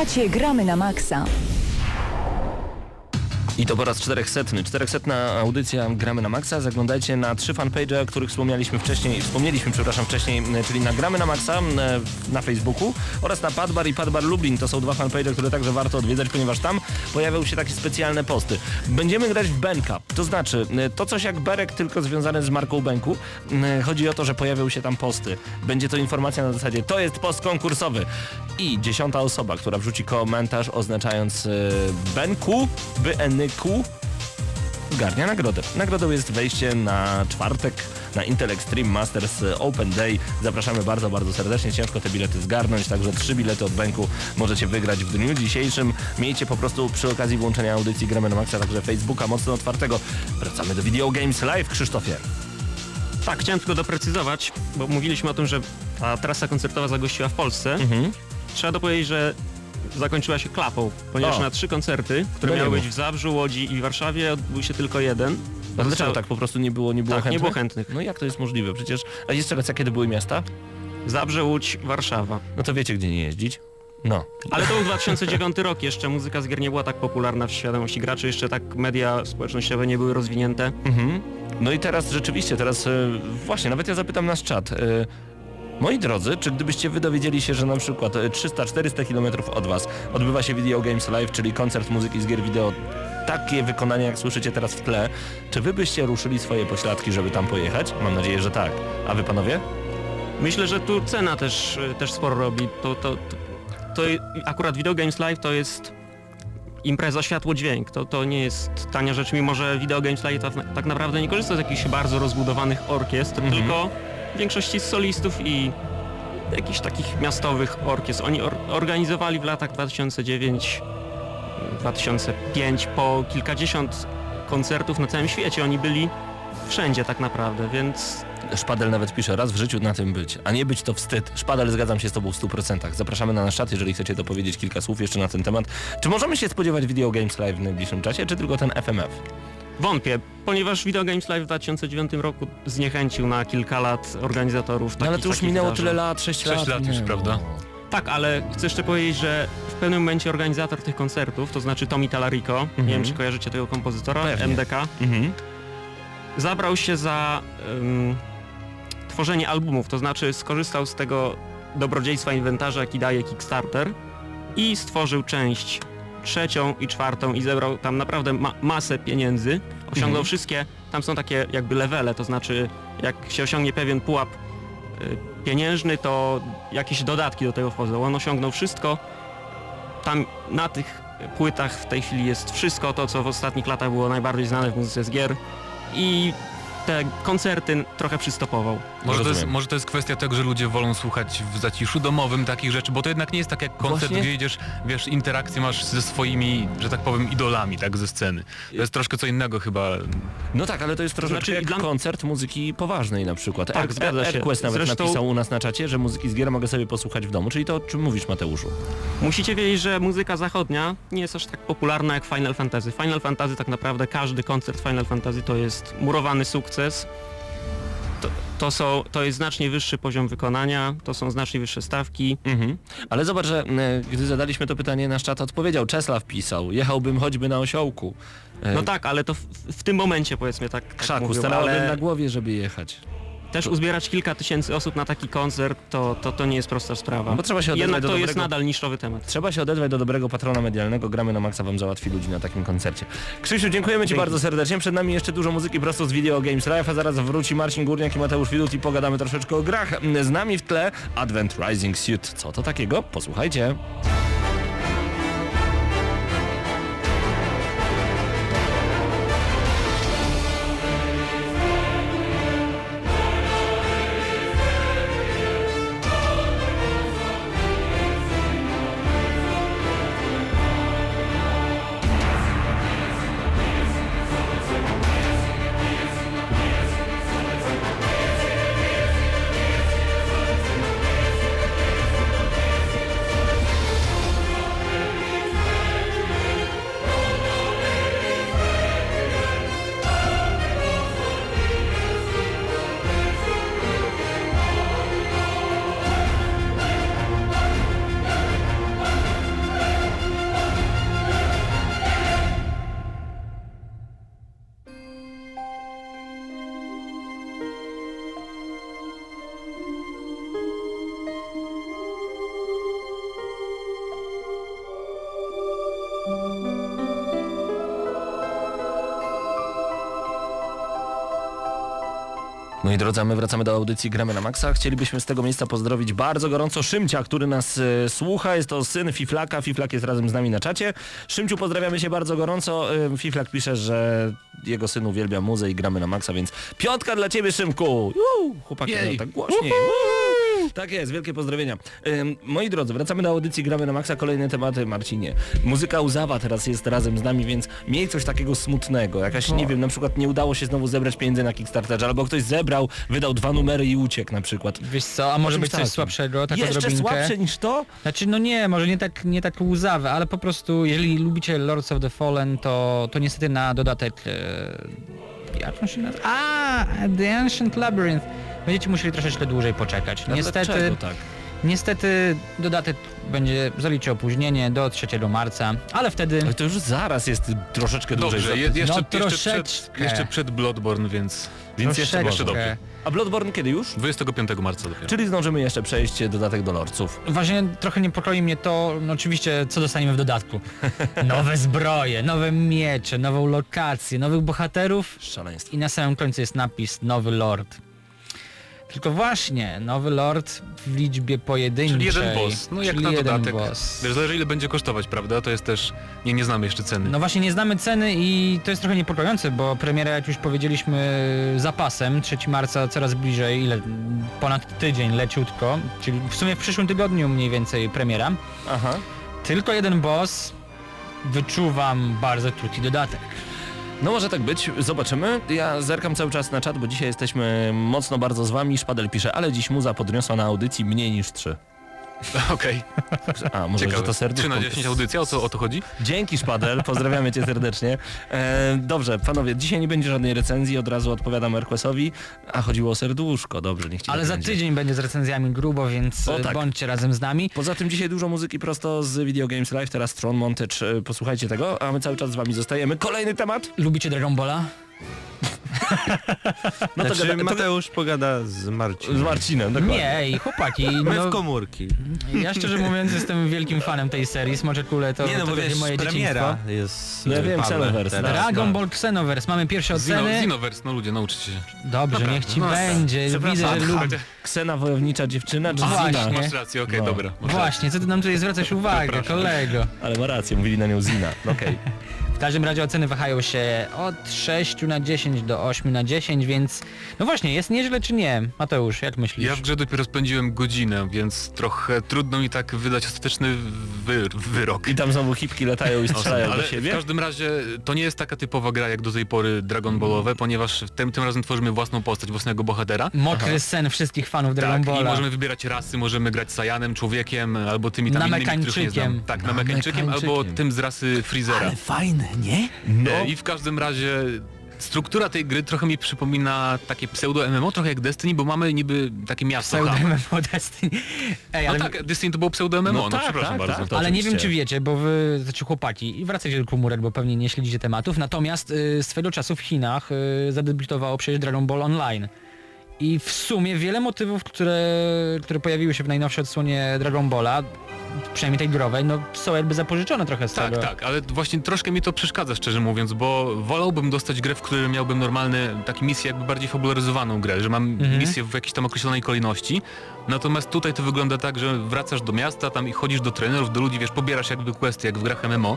Słuchacie Gramy na Maxa. I to po raz 400. 400 audycja Gramy na Maxa. Zaglądajcie na trzy fanpage, o których wspomnieliśmy wcześniej, wspomnieliśmy, przepraszam, wcześniej, czyli na Gramy na Maxa e, na Facebooku oraz na Padbar i Padbar Lublin. To są dwa fanpage, które także warto odwiedzać, ponieważ tam pojawią się takie specjalne posty. Będziemy grać w Benka, to znaczy e, to coś jak Berek, tylko związane z marką Benku. E, Chodzi o to, że pojawią się tam posty. Będzie to informacja na zasadzie, to jest post konkursowy. I dziesiąta osoba, która wrzuci komentarz oznaczając Benku, BNQ, zgarnia nagrodę. Nagrodą jest wejście na czwartek na Intel Extreme Masters Open Day. Zapraszamy bardzo, bardzo serdecznie. Ciężko te bilety zgarnąć, także trzy bilety od Benku możecie wygrać w dniu dzisiejszym. Miejcie po prostu przy okazji włączenia audycji Gramy na Maxa, także Facebooka mocno otwartego. Wracamy do Video Games Live, Krzysztofie. Tak, chciałem tylko doprecyzować, bo mówiliśmy o tym, że ta trasa koncertowa zagościła w Polsce. Mhm. Trzeba dopowiedzieć, że zakończyła się klapą, ponieważ O. na trzy koncerty, które nie miały być w Zabrzu, Łodzi i Warszawie, odbył się tylko jeden. A dlaczego tak po prostu nie było, nie było Tak, nie chętnych? było chętnych. No jak to jest możliwe? Przecież, a jeszcze raz, jakie to były miasta? Zabrze, Łódź, Warszawa. No to wiecie, gdzie nie jeździć. No. Ale to był 2009 rok, jeszcze muzyka z gier nie była tak popularna w świadomości graczy, jeszcze tak media społecznościowe nie były rozwinięte. Mhm. No i teraz rzeczywiście, teraz e, właśnie, nawet ja zapytam nasz czat. E, moi drodzy, czy gdybyście wy dowiedzieli się, że na przykład e, 300-400 km od was odbywa się Video Games Live, czyli koncert muzyki z gier wideo, takie wykonanie jak słyszycie teraz w tle, czy wy byście ruszyli swoje pośladki, żeby tam pojechać? Mam nadzieję, że tak. A wy panowie? Myślę, że tu cena też, y, też sporo robi. To, to, to, to akurat Video Games Live to jest impreza światło-dźwięk. To, to nie jest tania rzecz, mimo że Video Games Live tak, tak naprawdę nie korzysta z jakichś bardzo rozbudowanych orkiestr, Mhm. tylko w większości solistów i jakichś takich miastowych orkiestr. Oni or organizowali w latach 2009 2005 po kilkadziesiąt koncertów na całym świecie. Oni byli wszędzie tak naprawdę, więc Szpadel nawet pisze, raz w życiu na tym być, a nie być to wstyd. Szpadel, zgadzam się z tobą w 100%. Zapraszamy na nasz czat, jeżeli chcecie dopowiedzieć kilka słów jeszcze na ten temat. Czy możemy się spodziewać Video Games Live w najbliższym czasie, czy tylko ten FMF? Wątpię, ponieważ Video Games Live w 2009 roku zniechęcił na kilka lat organizatorów No takich, ale to już takich minęło wydarzeń. tyle lat, 6 Sześć lat. lat już, prawda? no. Tak, ale chcę jeszcze powiedzieć, że w pewnym momencie organizator tych koncertów, to znaczy Tommy Talarico, nie wiem czy kojarzycie tego kompozytora, Mhm. Pewnie. MDK, Mhm. zabrał się za ym, tworzenie albumów, to znaczy skorzystał z tego dobrodziejstwa inwentarza, jaki daje Kickstarter i stworzył część trzecią i czwartą i zebrał tam naprawdę ma masę pieniędzy. Osiągnął Mhm. wszystkie, tam są takie jakby levele, to znaczy jak się osiągnie pewien pułap y, pieniężny, to jakieś dodatki do tego wchodzą. On osiągnął wszystko. Tam na tych płytach w tej chwili jest wszystko to, co w ostatnich latach było najbardziej znane w muzyce z gier i te koncerty trochę przystopował. Może to, jest, może to jest kwestia tego, że ludzie wolą słuchać w zaciszu domowym takich rzeczy, bo to jednak nie jest tak jak koncert, Właśnie. gdzie idziesz, wiesz, interakcję masz ze swoimi, że tak powiem, idolami, tak, ze sceny. To jest troszkę co innego chyba. No tak, ale to jest troszeczkę Znaczy, jak dla- koncert muzyki poważnej na przykład. Tak, zgadza się. Quest nawet Zresztą- napisał u nas na czacie, że muzyki z gier mogę sobie posłuchać w domu, czyli to o czym mówisz Mateuszu. Musicie wiedzieć, że muzyka zachodnia nie jest aż tak popularna jak Final Fantasy. Final Fantasy tak naprawdę każdy koncert Final Fantasy to jest murowany sukces. To, to, są, to jest znacznie wyższy poziom wykonania, to są znacznie wyższe stawki. Mhm. Ale zobacz, że e, gdy zadaliśmy to pytanie, nasz czat odpowiedział. Czesław pisał, jechałbym choćby na osiołku. E, No tak, ale to w, w tym momencie powiedzmy tak, tak Krzaku, mówią, stanąłbym ale na głowie, żeby jechać. Też uzbierać kilka tysięcy osób na taki koncert to, to, to nie jest prosta sprawa. No bo trzeba się odezwać Jednak do to jest dobrego- nadal niszowy temat. Trzeba się odezwać do dobrego patrona medialnego, gramy na maksa wam załatwi ludzi na takim koncercie. Krzysiu, dziękujemy Ci Dzięki. bardzo serdecznie. Przed nami jeszcze dużo muzyki prosto z Video Games Live, a zaraz wróci Marcin Górniak i Mateusz Widut i pogadamy troszeczkę o grach. Z nami w tle Advent Rising Suit. Co to takiego? Posłuchajcie. Moi drodzy, my wracamy do audycji Gramy na Maxa. Chcielibyśmy z tego miejsca pozdrowić bardzo gorąco Szymcia, który nas e, słucha. Jest to syn Fiflaka. Fiflak jest razem z nami na czacie. Szymciu, pozdrawiamy się bardzo gorąco. E, Fiflak pisze, że jego syn uwielbia muzę i gramy na Maxa, więc piątka dla ciebie, Szymku! Juhu! Chłopaki, no, tak głośniej. Uhu! Tak jest, wielkie pozdrowienia. Ym, moi drodzy, wracamy do audycji Gramy na Maxa. Kolejne tematy, Marcinie. Muzyka Łzawa teraz jest razem z nami, więc miej coś takiego smutnego. Jakaś, nie wiem, na przykład nie udało się znowu zebrać pieniędzy na Kickstarterze, albo ktoś zebrał, wydał dwa numery i uciekł na przykład. Wiesz co, a może być coś słabszego, tak Jeszcze odrobinkę. słabsze niż to? Znaczy no nie, może nie tak, nie tak łzawe, ale po prostu jeżeli lubicie Lords of the Fallen, to, to niestety na dodatek... E, jak on się nazywa? A, The Ancient Labyrinth. Będziecie musieli troszeczkę dłużej poczekać. A Niestety, tak? niestety dodatek będzie zaliczy opóźnienie do 3 marca, ale wtedy... Ale to już zaraz jest troszeczkę dłużej. Dobrze, je, jeszcze, No jeszcze, przed, troszeczkę. jeszcze przed Bloodborne, więc Więc jeszcze, troszeczkę. jeszcze dobrze. A Bloodborne kiedy już? 25 marca dopiero. Czyli zdążymy jeszcze przejść dodatek do lorców. Właśnie trochę niepokoi mnie to, no oczywiście, co dostaniemy w dodatku. Nowe zbroje, nowe miecze, nową lokację, nowych bohaterów Szaleństwo. i na samym końcu jest napis Nowy Lord. Tylko właśnie, Nowy Lord w liczbie pojedynczej. Czyli jeden boss. No jak na dodatek. boss. Wiesz, zależy ile będzie kosztować, prawda? To jest też... Nie, nie znamy jeszcze ceny. No właśnie nie znamy ceny i to jest trochę niepokojące, bo premiera jak już powiedzieliśmy zapasem, 3 marca coraz bliżej, ile ponad tydzień leciutko, czyli w sumie w przyszłym tygodniu mniej więcej premiera. Aha. Tylko jeden boss, wyczuwam bardzo krótki dodatek. No może tak być, zobaczymy. Ja zerkam cały czas na czat, bo dzisiaj jesteśmy mocno bardzo z wami. Szpadel pisze, ale dziś muza podniosła na audycji mniej niż 3. Okej, A, może że ciekawe. to 3 serduszko. na 10 audycja, o to, o to chodzi? Dzięki Szpadel, pozdrawiamy cię serdecznie. E, dobrze, panowie, dzisiaj nie będzie żadnej recenzji, od razu odpowiadam Erquesowi. A chodziło o serduszko, dobrze, niech ci Ale tak za będzie. tydzień będzie z recenzjami grubo, więc O, e, tak. bądźcie razem z nami. Poza tym dzisiaj dużo muzyki prosto z Video Games Live, teraz Tron Montage, e, posłuchajcie tego, a my cały czas z wami zostajemy. Kolejny temat? Lubicie Dragon Balla? No to, Znaczy, gada, to Mateusz pogada z z Marcinem. Marcinem, dokładnie. Nie, ej, chłopaki, My no, w komórki. ja szczerze mówiąc jestem wielkim fanem tej serii, Smocze Kule to, Nie no, to bo wiesz, moje premiera dzieciństwo. jest... No ja wiem, Xenoverse, teraz. tak. Dragon Ball Xenoverse, mamy pierwsze Zino, oceny. Xenoverse, no ludzie, nauczycie się. Dobrze, niech ci No, będzie, widzę, że Aha. lubi. Ksena wojownicza dziewczyna, czy A, Zina? właśnie. Masz rację, okej, No. dobra. rację. Właśnie, co ty nam tutaj zwracasz uwagę, kolego? Ale ma rację, mówili na nią Zina. No Okej. W każdym razie oceny wahają się od 6 na 10 do 8 na 10, więc no właśnie, jest nieźle czy nie? Mateusz, jak myślisz? Ja w grze dopiero spędziłem godzinę, więc trochę trudno mi tak wydać ostateczny wy, wyrok. I tam znowu hipki latają i strzelają Ale do siebie? w każdym razie to nie jest taka typowa gra jak do tej pory Dragon Ballowe, ponieważ tym, tym razem tworzymy własną postać, własnego bohatera. Mokry sen wszystkich fanów Dragon Tak, i Balla. możemy wybierać rasy, możemy grać Sajanem, człowiekiem, albo tymi tam innymi, których nie znam. Tak, na, Mekańczykiem, albo tym z rasy Freezera. fajne, nie? No. E, I w każdym razie struktura tej gry trochę mi przypomina takie pseudo-MMO, trochę jak Destiny, bo mamy niby takie miasto hub. Pseudo Destiny. Ej, No ale, tak, Destiny to było pseudo-MMO, no, No tak, przepraszam tak, bardzo. tak, ale nie wiem oczywiście. czy wiecie, bo wy, znaczy chłopaki, i wracajcie do komórek, bo pewnie nie śledzicie tematów, natomiast y, swego czasu w Chinach y, zadebiutowało przecież Dragon Ball Online. I w sumie wiele motywów, które, które pojawiły się w najnowszej odsłonie Dragon Balla, przynajmniej tej growej, no są jakby zapożyczone trochę z Tak, tego. tak, ale właśnie troszkę mi to przeszkadza szczerze mówiąc, bo wolałbym dostać grę, w której miałbym normalny, taki misję jakby bardziej fabularyzowaną grę, że mam Mhm. misję w jakiejś tam określonej kolejności. Natomiast tutaj to wygląda tak, że wracasz do miasta, tam i chodzisz do trenerów, do ludzi, wiesz, pobierasz jakby questy jak w grach MMO.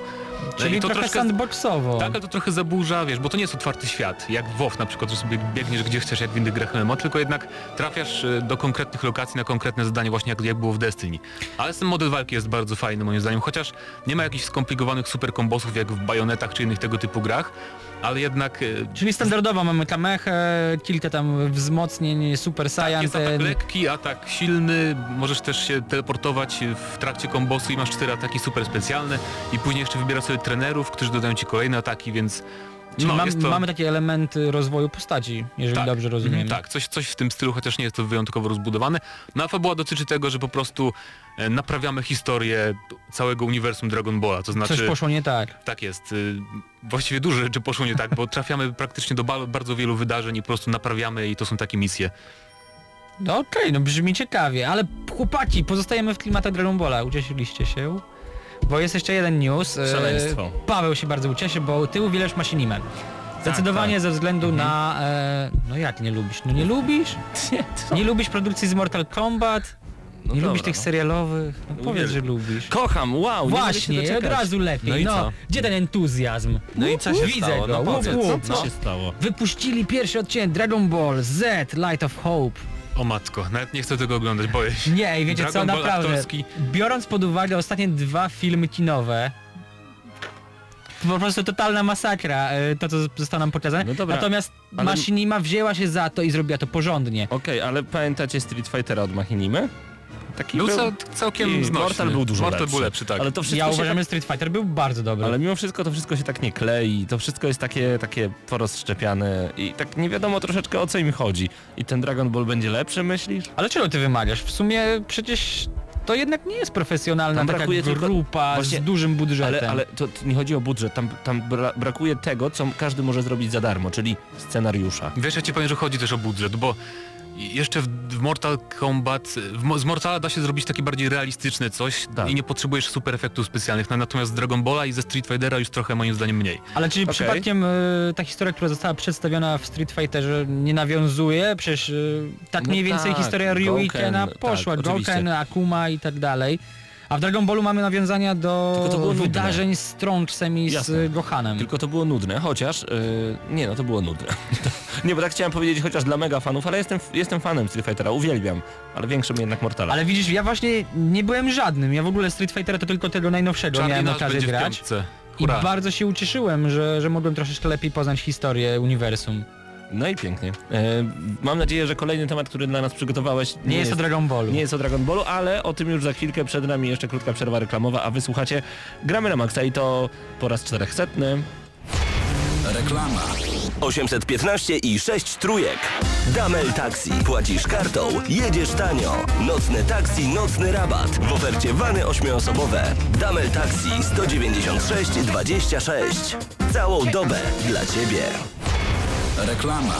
Czyli I to trochę troszkę- sandboxowo. Tak, ale to trochę zaburza, wiesz, bo to nie jest otwarty świat, jak w WoW na przykład, że sobie biegniesz gdzie chcesz, jak w innych grach MMO, tylko jednak trafiasz e, do konkretnych lokacji na konkretne zadanie, właśnie jak, jak było w Destiny. Ale ten model walki jest bardzo fajny moim zdaniem, chociaż nie ma jakichś skomplikowanych super kombosów jak w Bajonetach czy innych tego typu grach, ale jednak e, Czyli standardowo mamy kamechę, kilka tam wzmocnień, super saiyan, jest atak lekki, atak silny, możesz też się teleportować w trakcie kombosu i masz cztery ataki super specjalne. I później jeszcze wybierasz sobie trenerów, którzy dodają ci kolejne ataki, więc Czyli no, mam, to... mamy takie elementy rozwoju postaci, jeżeli Tak. dobrze rozumiem. Mhm, Tak, coś, coś w tym stylu, chociaż nie jest to wyjątkowo rozbudowane. No a fabuła dotyczy tego, że po prostu e, naprawiamy historię całego uniwersum Dragon Balla, to znaczy... Coś poszło nie tak. Tak jest. y, Właściwie dużo rzeczy poszło nie tak, bo trafiamy praktycznie do ba- bardzo wielu wydarzeń i po prostu naprawiamy i to są takie misje. No okej, no brzmi ciekawie, ale chłopaki, pozostajemy w klimatach Dragon Balla, ucieszyliście się? Bo jest jeszcze jeden news. e, Szaleństwo. Paweł się bardzo ucieszy, bo ty uwielbiasz Machinimę. Zdecydowanie tak. ze względu na... E, no jak nie lubisz? No nie lubisz? Nie. Nie lubisz produkcji z Mortal Kombat? No nie dobra, lubisz tych no. serialowych? No powiedz, że lubisz. Kocham, wow, Właśnie, od razu lepiej. No i No, co? gdzie ten entuzjazm? No i co się Widzę stało? go. No powiedz, co Co się stało? Wypuścili pierwszy odcinek Dragon Ball Z Light of Hope. O matko, nawet nie chcę tego oglądać, boję się. Nie, i wiecie Dragon co, Ball naprawdę, aktorski. biorąc pod uwagę ostatnie dwa filmy kinowe, to po prostu totalna masakra, e, to co zostało nam pokazane. No dobra, Natomiast ale- Machinima wzięła się za to i zrobiła to porządnie. Okej, ale pamiętacie Street Fightera od Machinimy? Taki Był był, cał, całkiem i znośny. Mortal był dużo Mortal lepszy. był lepszy, tak. Ale to wszystko Ja się uważam, tak... że Street Fighter był bardzo dobry. Ale mimo wszystko to wszystko się tak nie klei, to wszystko jest takie, takie porozszczepiane i tak nie wiadomo troszeczkę o co im chodzi. I ten Dragon Ball będzie lepszy, myślisz? Ale czego ty wymagasz? W sumie przecież to jednak nie jest profesjonalna Tam taka tylko- grupa właśnie- z dużym budżetem. Ale, ale to, to nie chodzi o budżet, tam, tam bra brakuje tego, co każdy może zrobić za darmo, czyli scenariusza. Wiesz, ja ci powiem, że chodzi też o budżet, bo jeszcze w, w Mortal Kombat, w, z Mortala da się zrobić takie bardziej realistyczne coś Tak. i nie potrzebujesz super efektów specjalnych, Na- natomiast z Dragon Balla i ze Street Fightera już trochę moim zdaniem mniej. Ale czyli Okej. przypadkiem y, ta historia, która została przedstawiona w Street Fighterze nie nawiązuje? Przecież y, tak No mniej więcej tak, historia Ryu i Kena tak, poszła. oczywiście. Gouken, Akuma i tak dalej. A w Dragon Ballu mamy nawiązania do było nudne. wydarzeń z Trunksem i z Jasne. y, Gohanem. Tylko to było nudne, chociaż... Yy, nie no, to było nudne. nie, bo tak chciałem powiedzieć chociaż dla mega fanów, ale jestem, jestem fanem Street Fightera, uwielbiam. Ale większym jednak Mortala. Ale widzisz, ja właśnie nie byłem żadnym. Ja w ogóle Street Fightera to tylko tego najnowszego Charlie miałem okazję grać. I bardzo się ucieszyłem, że, że mogłem troszeczkę lepiej poznać historię uniwersum. No i pięknie. E, mam nadzieję, że kolejny temat, który dla nas przygotowałeś Nie, jest o Dragon Ballu. nie jest o Dragon Ballu, ale o tym już za chwilkę przed nami jeszcze krótka przerwa reklamowa, a wysłuchacie Gramy na Maxa i to po raz 400. Reklama. 815 i 6 trójek. Damel Taxi. Płacisz kartą, jedziesz tanio. Nocne taksi, nocny rabat. W ofercie wany ośmioosobowe. Damel Taxi 196 26. Całą dobę dla Ciebie. Reklama.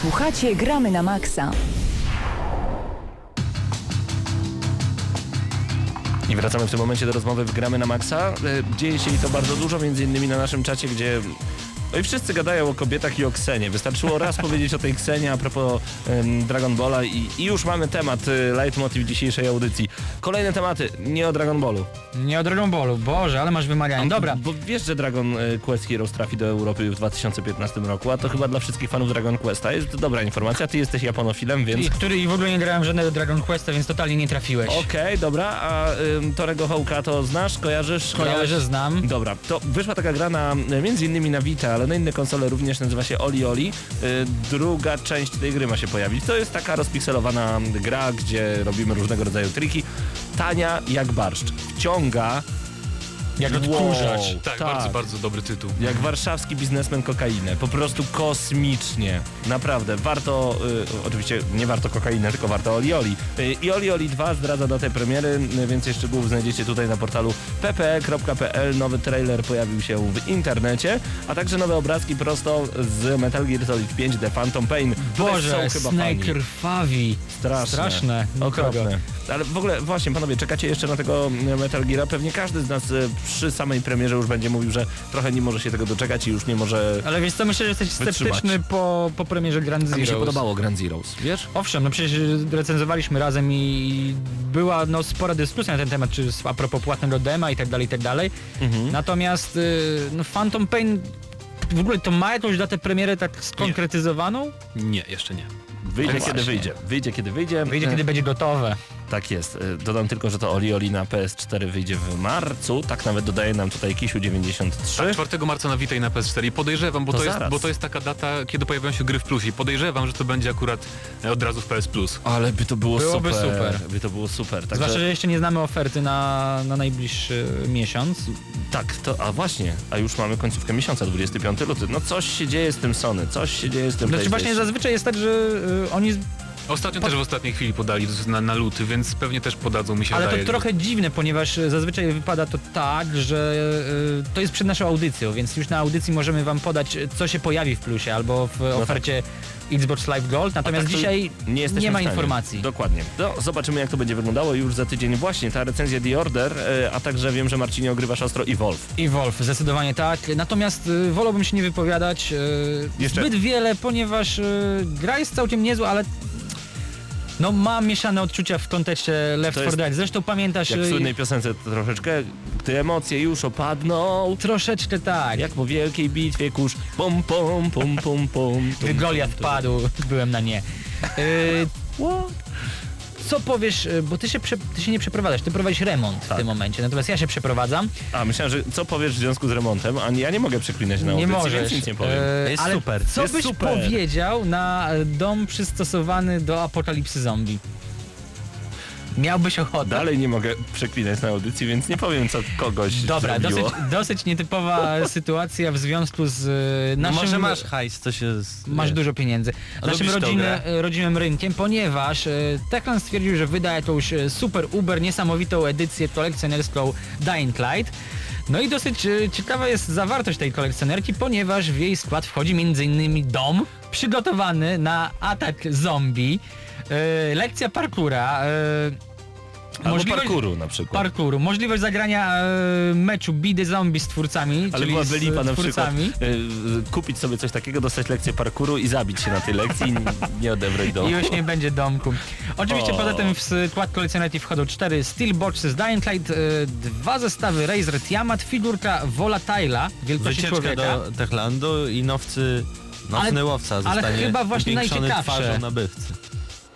Słuchacie Gramy na Maxa. I wracamy w tym momencie do rozmowy w Gramy na Maxa. E, Dzieje się i to bardzo dużo, między innymi na naszym czacie, gdzie no i wszyscy gadają o kobietach i o Ksenie. Wystarczyło raz powiedzieć o tej Ksenie a propos Dragon Balla i, i już mamy temat, y, leitmotiv dzisiejszej audycji. Kolejne tematy, nie o Dragon Ballu. Nie o Dragon Ballu, Boże, ale masz wymagania. Dobra, Bo wiesz, że Dragon y, Quest Heroes trafi do Europy w 2015 roku, a to chyba dla wszystkich fanów Dragon Questa jest to dobra informacja. Ty jesteś japonofilem, więc... I, który i w ogóle nie grałem żadnego Dragon Questa, więc totalnie nie trafiłeś. Okej, dobra, a ym, Torego Hołka to znasz, kojarzysz? Kojarzę, znam. Dobra, to wyszła taka gra na, między innymi na Vita, ale na inne konsole również nazywa się Oli Oli. Y, druga część tej gry ma się pojawić. To jest taka rozpikselowana gra, gdzie robimy różnego rodzaju triki. Tania jak barszcz. Wciąga Jak odkurzacz. Wow, Tak, bardzo, bardzo dobry tytuł. Jak warszawski biznesmen kokainę. Po prostu kosmicznie. Naprawdę. Warto, y, oczywiście nie warto kokainę, tylko warto Oli Oli. Y, I Oli Oli 2 zdradza datę premiery. Y, Więcej szczegółów znajdziecie tutaj na portalu ppe.pl. Nowy trailer pojawił się w internecie, a także nowe obrazki prosto z Metal Gear Solid 5 The Phantom Pain. Boże, są chyba Snake krwawi. Straszne. Straszne. Okropne. Ale w ogóle właśnie panowie, czekacie jeszcze na tego Metal Geara? Pewnie każdy z nas y, przy samej premierze już będzie mówił, że trochę nie może się tego doczekać i już nie może... Ale wiesz co, myślę, że jesteś Wytrzymać. sceptyczny po, po premierze Grand A Zero. mi się podobało Grand Zeroes, wiesz? Owszem, no przecież recenzowaliśmy razem i była no spora dyskusja na ten temat, czy a propos płatnego dema i tak dalej, i tak dalej. Mhm. Natomiast y, no Phantom Pain w ogóle to ma jakąś datę premiery tak skonkretyzowaną? Nie, jeszcze nie. Wyjdzie No kiedy wyjdzie. Wyjdzie kiedy wyjdzie. Wyjdzie kiedy będzie gotowe. Tak jest. E, Dodam tylko, że to Oli Oli na PS4 wyjdzie w marcu. Tak nawet dodaje nam tutaj Kisiu 93. Tak, 4 marca na Vita i na PS4 i podejrzewam, bo To to, jest, bo to jest taka data, kiedy pojawiają się gry w plusie i podejrzewam, że to będzie akurat e, od razu w PS Plus. Ale by to było Byłoby super. super. By to było super. Także, Zwłaszcza, że jeszcze nie znamy oferty na, na najbliższy miesiąc. Tak, to, a właśnie, a już mamy końcówkę miesiąca, 25 luty. No coś się dzieje z tym Sony, coś się dzieje z tym Znaczy właśnie zazwyczaj jest tak, że y, oni Ostatnio też w ostatniej chwili podali na, na luty, więc pewnie też podadzą mi się Ale to trochę dziwne, ponieważ e, zazwyczaj wypada to tak, że e, to jest przed naszą audycją, więc już na audycji możemy wam podać, e, co się pojawi w plusie albo w ofercie Xbox Live Gold, natomiast tak dzisiaj nie, jesteśmy ma informacji. Dokładnie. No, zobaczymy jak to będzie wyglądało już za tydzień właśnie ta recenzja The Order, a także wiem, że Marcinie ogrywasz ostro Evolve. I Wolf, zdecydowanie tak. Natomiast y, wolałbym się nie wypowiadać y, Jeszcze- zbyt wiele, ponieważ y, gra jest całkiem niezła, ale no ma mieszane odczucia w kontekście Left To 4 jest Dead. Zresztą pamiętasz Jak w y, słynnej piosence to troszeczkę, gdy emocje już opadną, troszeczkę tak. jak po wielkiej bitwie kurz, pom pom pom pom pom. Tum, Goliat padł, byłem na nie. Y, co powiesz, y, bo ty się, prze, ty się nie przeprowadzasz, ty prowadzisz remont w Tak. tym momencie, natomiast ja się przeprowadzam. A myślałem, że co powiesz w związku z remontem, a ja nie mogę przeklinać na nie audycji, możesz. więc nic nie powiem. E, Jest ale super. Co Jest byś super. powiedział na e, dom przystosowany do apokalipsy zombie? Miałbyś ochotę? Dalej nie mogę przeklinać na audycji, więc nie powiem co kogoś Dobra, zrobiło. dosyć, dosyć nietypowa sytuacja w związku z e, No naszym... może masz hajs, to się... z- Masz dużo pieniędzy. Naszym rodziny, grę? rodzimym rynkiem, ponieważ e, Techland stwierdził, że wyda jakąś e, super uber niesamowitą edycję kolekcjonerską Dying Light. No i dosyć e, ciekawa jest zawartość tej kolekcjonerki, ponieważ w jej skład wchodzi m.in. dom przygotowany na atak zombie, e, lekcja parkura, e, Albo parkouru na przykład. parkouru, możliwość zagrania e, meczu bidy zombie z twórcami, Ale czyli byłaby lipa na przykład twórcami. y, kupić sobie coś takiego, dostać lekcję parkouru i zabić się na tej lekcji i nie odebrać domu. I już nie będzie domku. Oczywiście O. poza tym w skład kolekcjonerki wchodzą cztery Steelboxy z Dying Light, e, dwa zestawy Razer Tiamat, figurka Volatile'a wielkości Wycieczka człowieka. do Techlandu i nowcy... Nocny Ale- łowca ale zostanie chyba właśnie najciekawsze. twarzą nabywcy.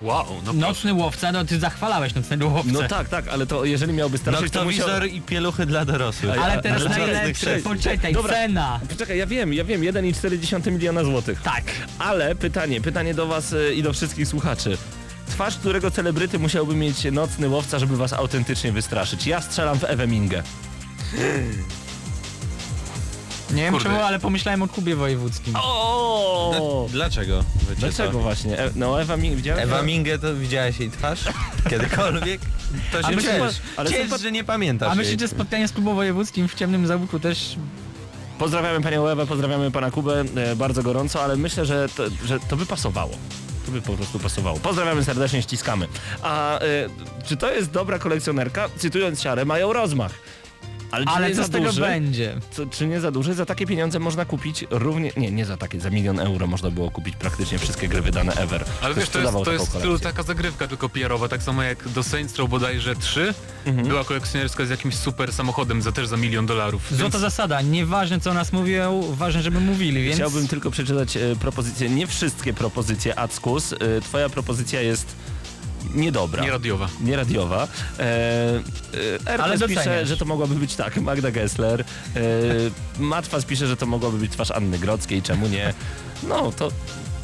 Wow, no Nocny łowca, no ty zachwalałeś nocnego łowcę. No tak, tak, ale to jeżeli miałby straszyć, to musiał... I pieluchy dla dorosłych. A- Ale teraz najlepsze, poczekaj, Dobra. cena. Poczekaj, ja wiem, ja wiem, 1,4 miliona złotych. Tak. Ale pytanie, pytanie do was y, i do wszystkich słuchaczy. Twarz którego celebryty musiałby mieć nocny łowca, żeby was autentycznie wystraszyć? Ja strzelam w Ewę Mingę. Nie wiem Kurde. czemu, ale pomyślałem o Kubie Wojewódzkim. O! Dlaczego? Wiecie Dlaczego to? właśnie? E, no Ewa widziałeś? Ewa Mingę to widziałeś jej twarz? Kiedykolwiek? To się myślisz, ciesz. ale Ciesz, że nie pamiętasz A jej. że spotkanie z Kubą Wojewódzkim w ciemnym załuku też... Pozdrawiamy panią Ewę, pozdrawiamy pana Kubę e, bardzo gorąco, ale myślę, że to, że to by pasowało. To by po prostu pasowało. Pozdrawiamy serdecznie, ściskamy. A e, czy to jest dobra kolekcjonerka? Cytując siarę, mają rozmach. Ale, czy Ale nie co za z tego duży? będzie? Co, czy nie za duży? Za takie pieniądze można kupić równie... Nie, nie za takie, za milion euro można było kupić praktycznie wszystkie gry wydane ever. Ale Ktoś wiesz, to jest, to jest stylu taka zagrywka tylko PR-owa, tak samo jak do Saints Row bodajże 3 Mhm. była kolekcjonerska z jakimś super samochodem za też za milion dolarów. Złota Więc zasada, nieważne co nas mówią, ważne żeby mówili, więc... Chciałbym tylko przeczytać e, propozycje, nie wszystkie propozycje Ackus. E, twoja propozycja jest niedobra. nieradiowa. nieradiowa. E, e, Ale pisze, doceniasz. że to mogłaby być tak, Magda Gessler. E, Matwas pisze, że to mogłaby być twarz Anny Grodzkiej, czemu nie? No, to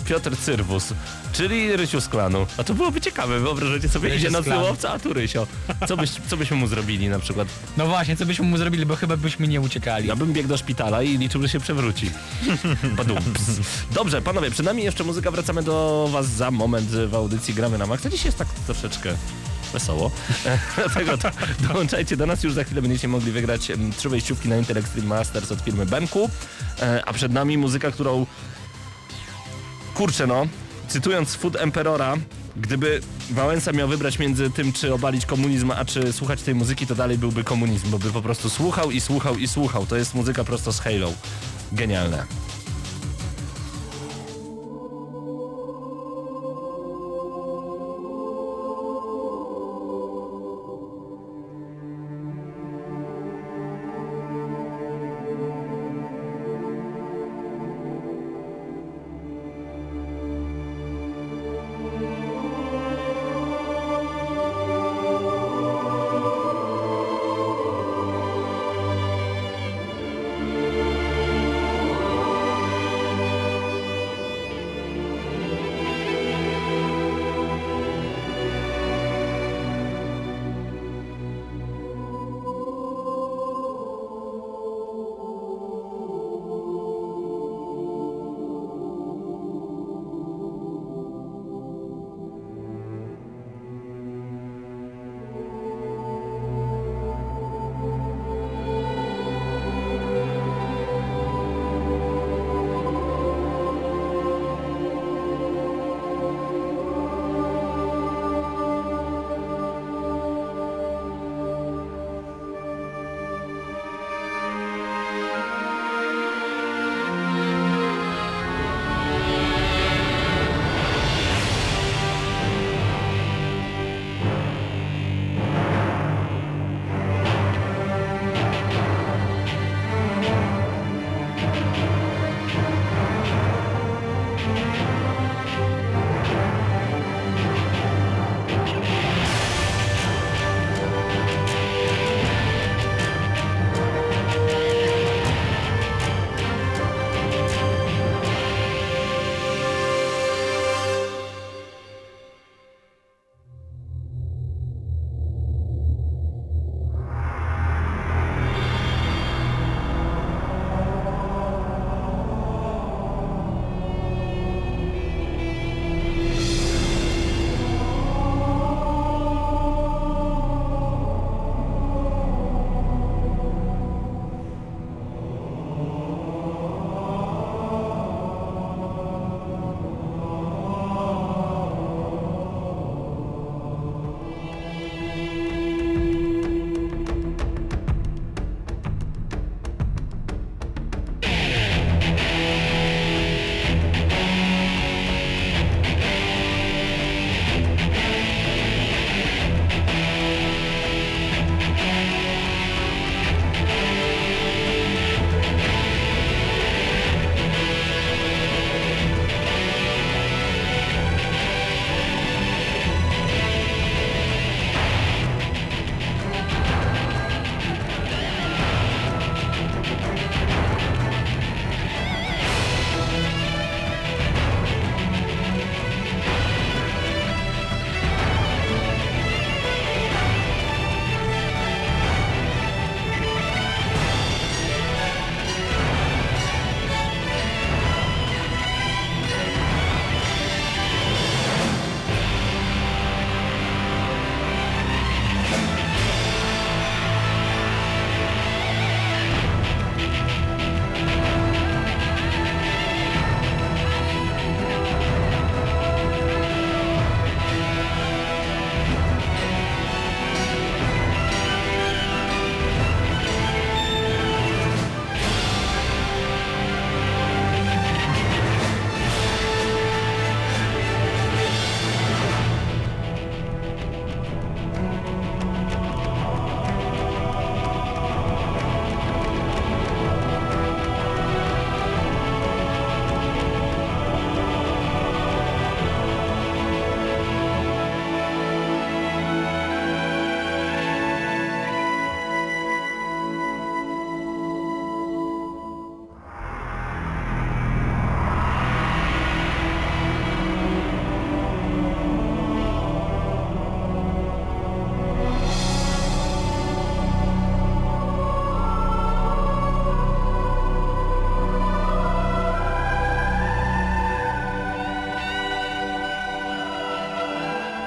Piotr Cyrwus, czyli Rysiu z klanu. A to byłoby ciekawe, wyobrażacie sobie, Rysiu idzie na klanu. łowca, a tu Rysio. Co, byś, co byśmy mu zrobili na przykład? No właśnie, co byśmy mu zrobili, bo chyba byśmy nie uciekali. Ja bym biegł do szpitala i liczył, że się przewróci. Badumps. Dobrze, panowie, przed nami jeszcze muzyka, wracamy do was za moment w audycji Gramy na Maxa. Dzisiaj jest tak troszeczkę wesoło. Dlatego to dołączajcie do nas, już za chwilę będziecie mogli wygrać trzy wejściówki na Intel Extreme Masters od firmy Benku. E, A przed nami muzyka, którą kurczę no, cytując Food Emperora, gdyby Wałęsa miał wybrać między tym, czy obalić komunizm, a czy słuchać tej muzyki, to dalej byłby komunizm, bo by po prostu słuchał i słuchał i słuchał. To jest muzyka prosto z Halo. Genialne.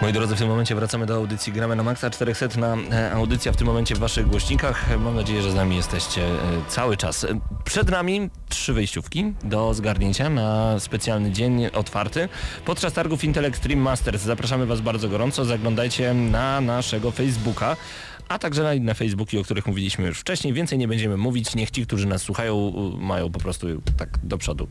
Moi drodzy, w tym momencie wracamy do audycji Gramy na Maxa 400 na e, audycja w tym momencie w Waszych głośnikach. Mam nadzieję, że z nami jesteście e, cały czas. Przed nami trzy wejściówki do zgarnięcia na specjalny dzień otwarty. Podczas targów Intel Extreme Masters zapraszamy Was bardzo gorąco. Zaglądajcie na naszego Facebooka a także na inne Facebooki, o których mówiliśmy już wcześniej. Więcej nie będziemy mówić. Niech ci, którzy nas słuchają, mają po prostu tak do przodu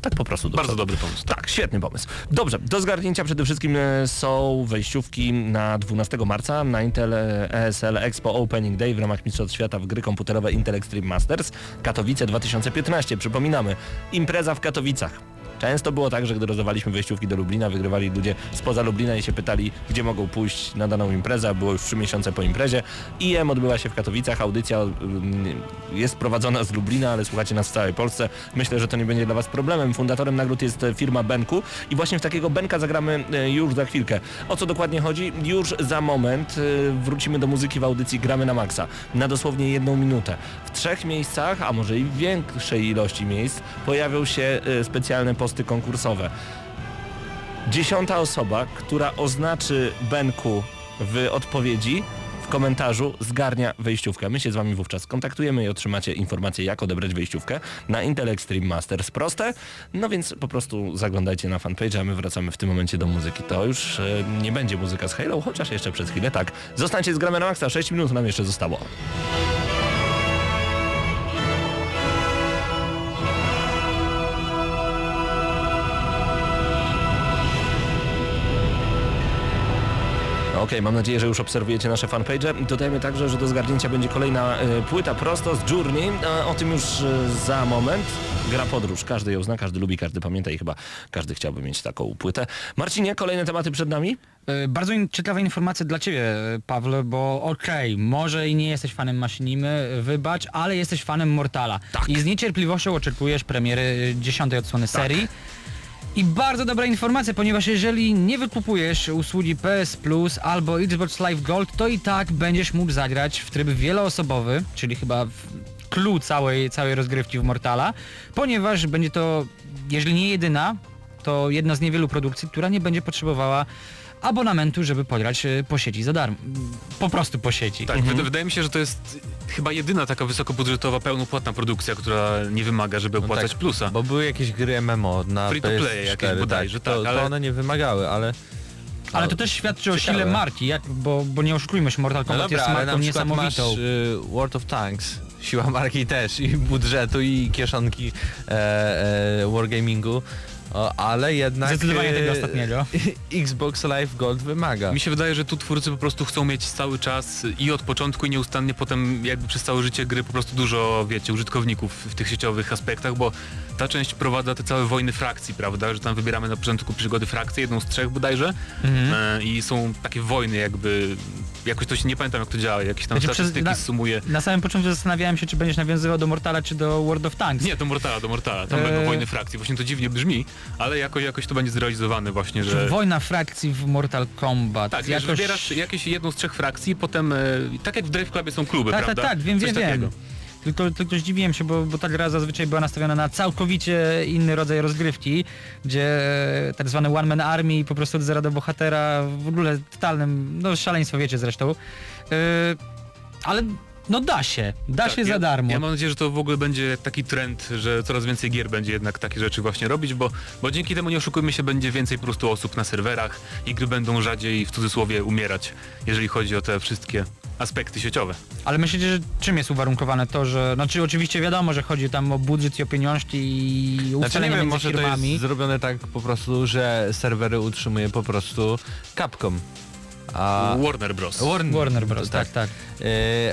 tak po prostu. Do Bardzo dobry pomysł. Tak, świetny pomysł. Dobrze, do zgarnięcia przede wszystkim e, są wejściówki na 12 marca na Intel e, ESL Expo Opening Day w ramach Mistrzostw Świata w gry komputerowe Intel Extreme Masters Katowice 2015. Przypominamy, impreza w Katowicach. Często było tak, że gdy rozdawaliśmy wejściówki do Lublina, wygrywali ludzie spoza Lublina i się pytali, gdzie mogą pójść na daną imprezę, było już trzy miesiące po imprezie. IM odbyła się w Katowicach, audycja mm, jest prowadzona z Lublina, ale słuchacie nas w całej Polsce. Myślę, że to nie będzie dla Was problemem. Fundatorem nagród jest e, firma Benku i właśnie w takiego Benka zagramy e, już za chwilkę. O co dokładnie chodzi? Już za moment e, wrócimy do muzyki w audycji Gramy na Maxa. Na dosłownie jedną minutę. W trzech miejscach, a może i w większej ilości miejsc pojawią się specjalne konkursowe. Dziesiąta osoba, która oznaczy Benku w odpowiedzi, w komentarzu zgarnia wejściówkę. My się z Wami wówczas kontaktujemy i otrzymacie informację, jak odebrać wejściówkę na Intel Extreme Masters. Proste? No więc po prostu zaglądajcie na fanpage, a my wracamy w tym momencie do muzyki. To już e, nie będzie muzyka z Halo, chociaż jeszcze przez chwilę tak. Zostańcie z Gramy na Maxa, 6 minut nam jeszcze zostało. Okej, mam nadzieję, że już obserwujecie nasze fanpage. Dodajmy także, że do zgarnięcia będzie kolejna e, płyta prosto z Journey. E, o tym już e, za moment. Gra podróż. Każdy ją zna, każdy lubi, każdy pamięta i chyba każdy chciałby mieć taką płytę. Marcinie, kolejne tematy przed nami? Bardzo ciekawa informacja dla Ciebie, Pawle, bo okej, może i nie jesteś fanem Machinimy, wybacz, ale jesteś fanem Mortala. I z niecierpliwością oczekujesz premiery dziesiątej odsłony serii. I bardzo dobra informacja, ponieważ jeżeli nie wykupujesz usługi PS Plus albo Xbox Live Gold, to i tak będziesz mógł zagrać w tryb wieloosobowy, czyli chyba clue całej, całej rozgrywki w Mortala, ponieważ będzie to, jeżeli nie jedyna, to jedna z niewielu produkcji, która nie będzie potrzebowała abonamentu, żeby pograć e, po sieci za darmo. Po prostu po sieci. Tak, wyda- wydaje mi się, że to jest chyba jedyna taka wysokobudżetowa, pełnopłatna produkcja, która nie wymaga, żeby opłacać tak, plusa. Bo były jakieś gry MMO na Free to play PS4, jakieś bodajże, tak, to, tak, ale- to one nie wymagały, ale... Ale to też świadczy o Ciekawe. sile marki, jak, bo, bo nie oszukujmy się, Mortal No Kombat dobra, jest ale marką na przykład masz niesamowitą. y, World of Tanks, siła marki też i budżetu i kieszonki e, e, Wargamingu, o, ale jednak Zdecydowanie e, tego ostatniego. Xbox Live Gold wymaga. Mi się wydaje, że tu twórcy po prostu chcą mieć cały czas i od początku i nieustannie potem jakby przez całe życie gry po prostu dużo, wiecie, użytkowników w tych sieciowych aspektach, bo ta część prowadza te całe wojny frakcji, prawda, że tam wybieramy na początku przygody frakcję, jedną z trzech bodajże Mhm. e, i są takie wojny jakby, jakoś to się nie pamiętam jak to działa, jakieś tam Znaczy, przez- statystyki na- sumuje. Na samym początku zastanawiałem się, czy będziesz nawiązywał do Mortala, czy do World of Tanks. Nie, do Mortala, do Mortala, tam Eee. będą wojny frakcji, właśnie to dziwnie brzmi, ale jakoś, jakoś to będzie zrealizowane właśnie, że... Wojna frakcji w Mortal Kombat. Tak, jakoś... wybierasz jakieś jedną z trzech frakcji, potem e, tak jak w Drive Clubie są kluby, Tak, tak, prawda? tak, wiem, Coś wiem, takiego. wiem. Tylko, tylko zdziwiłem się, bo, bo ta gra zazwyczaj była nastawiona na całkowicie inny rodzaj rozgrywki, gdzie e, tak zwany one man army i po prostu od zera do bohatera w ogóle totalnym, no szaleństwo wiecie zresztą. Yy, ale no da się, da Tak, się ja, za darmo. Ja mam nadzieję, że to w ogóle będzie taki trend, że coraz więcej gier będzie jednak takie rzeczy właśnie robić, bo, bo dzięki temu nie oszukujmy się, będzie więcej po prostu osób na serwerach i gry będą rzadziej w cudzysłowie umierać, jeżeli chodzi o te wszystkie aspekty sieciowe. Ale myślicie, że czym jest uwarunkowane to, że... Znaczy oczywiście wiadomo, że chodzi tam o budżet i o pieniążki i Znaczy nie wiem, może to firmami. jest zrobione tak po prostu, że serwery utrzymuje po prostu Capcom. A... Warner Bros. Warner, Warner Bros, tak, tak. Yy,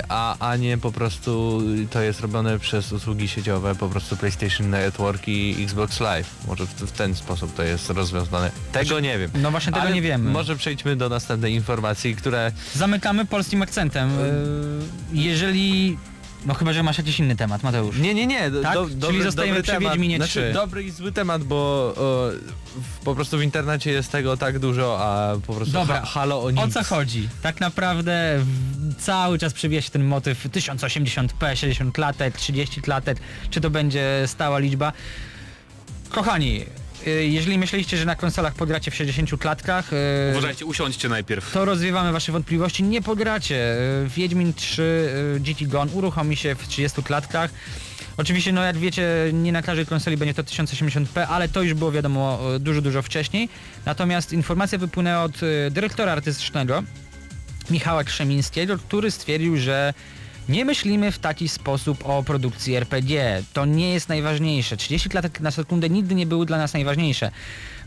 a, a nie po prostu to jest robione przez usługi sieciowe, po prostu PlayStation Network i Xbox Live. Może w, w ten sposób to jest rozwiązane. Tego nie wiem. No właśnie tego Ale nie wiemy. Może przejdźmy do następnej informacji, które... Zamykamy polskim akcentem. Yy, Jeżeli... No chyba, że masz jakiś inny temat, Mateusz. Nie, nie, nie. Do, Tak? do, Czyli dobry, zostajemy dobry przy temat. Wiedźminie znaczy, 3. dobry i zły temat, bo o, w, po prostu w internecie jest tego tak dużo, a po prostu Dobra, ha, halo o nic. O co chodzi? Tak naprawdę w, cały czas przewija się ten motyw 1080p, 60 klatek, 30 klatek, czy to będzie stała liczba. Kochani, jeżeli myśleliście, że na konsolach pogracie w 60 klatkach, y, Uważajcie, usiądźcie najpierw. to rozwiewamy wasze wątpliwości. Nie pogracie. Y, Wiedźmin 3 y, GT Gone uruchomi się w 30 klatkach. Oczywiście, no jak wiecie, nie na każdej konsoli będzie to 1080p, ale to już było wiadomo y, dużo, dużo wcześniej. Natomiast informacja wypłynęła od y, dyrektora artystycznego Michała Krzemińskiego, który stwierdził, że nie myślimy w taki sposób o produkcji RPG. To nie jest najważniejsze. 30 klatek na sekundę nigdy nie były dla nas najważniejsze.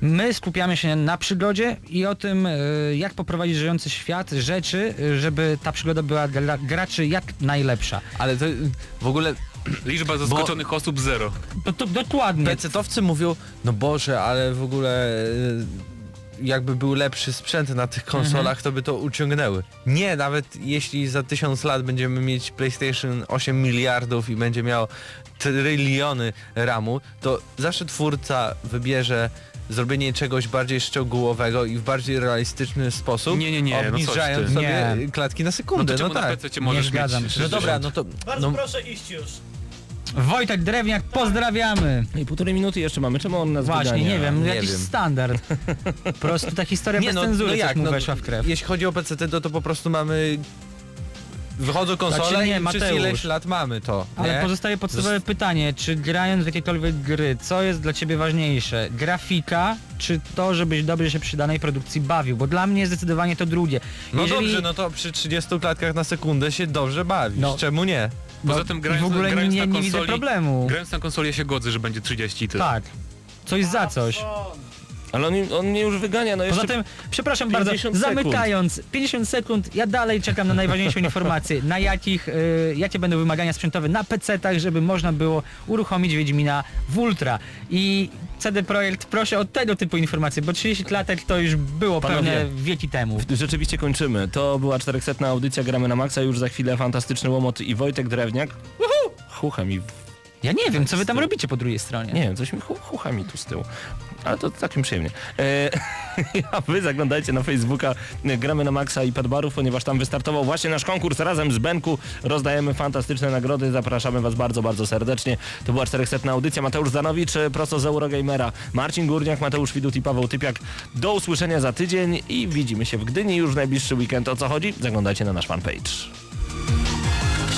My skupiamy się na przygodzie i o tym, y, jak poprowadzić żyjący świat, rzeczy, żeby ta przygoda była dla graczy jak najlepsza. Ale to y, w ogóle Liczba zaskoczonych osób zero. To, to dokładnie. PC-towcy mówią, no Boże, ale w ogóle y, jakby był lepszy sprzęt na tych konsolach, to by to uciągnęły. Nie, nawet jeśli za tysiąc lat będziemy mieć PlayStation 8 miliardów i będzie miał tryliony ramu, to zawsze twórca wybierze zrobienie czegoś bardziej szczegółowego i w bardziej realistyczny sposób, Nie, nie, nie, no coś obniżając ty. sobie Nie. klatki na No sekundę. to No, czemu na tak. PC możesz zgadzam mieć się. No dobra, no to... no, proszę iść już. Wojtek Drewniak, pozdrawiamy! I półtorej minuty jeszcze mamy, czemu on nas Właśnie, wygania? nie wiem, nie jakiś wiem. standard. Po prostu ta historia bez cenzury jak, mu weszła w krew. Jeśli chodzi o PC, to, to po prostu mamy... Wychodzą konsole Znaczy nie, i przez Mateusz. ileś lat mamy to. Ale nie? pozostaje podstawowe pytanie, czy grając w jakiekolwiek gry, co jest dla ciebie ważniejsze? Grafika, czy to, żebyś dobrze się przy danej produkcji bawił? Bo dla mnie zdecydowanie to drugie. No Jeżeli- dobrze, no to przy 30 klatkach na sekundę się dobrze bawisz. No. Czemu nie? No, Poza tym grając, w ogóle grając nie, na nie widzę konsoli, problemu. Grając na konsoli ja się godzę, że będzie 30 i tyle. Tak. Coś za coś. Ale on, on mnie już wygania, no jeszcze... Poza tym, przepraszam bardzo, 50 sekund. zamykając, 50 sekund, ja dalej czekam na najważniejszą informację, na jakich, y, jakie będą wymagania sprzętowe na PC-tach, żeby można było uruchomić Wiedźmina w Ultra. I CD Projekt proszę o tego typu informacje, bo 30 klatek to już było Panowie, pewne wieki temu. Rzeczywiście kończymy. To była 400 audycja Gramy na Maxa, już za chwilę fantastyczny łomot i Wojtek Drewniak. Chucha mi... Ja nie wiem, co wy tam robicie po drugiej stronie. Nie wiem, coś mi hu, chucha mi tu z tyłu. Ale to takim przyjemnie. E, a wy zaglądajcie na Facebooka Gramy na Maxa i Padbarów, ponieważ tam wystartował właśnie nasz konkurs razem z Benku. Rozdajemy fantastyczne nagrody. Zapraszamy was bardzo, bardzo serdecznie. To była 400 audycja. Mateusz Zanowicz e, prosto z Eurogamera. Marcin Górniak, Mateusz Widut i Paweł Typiak. Do usłyszenia za tydzień i widzimy się w Gdyni już w najbliższy weekend. O co chodzi? Zaglądajcie na nasz fanpage.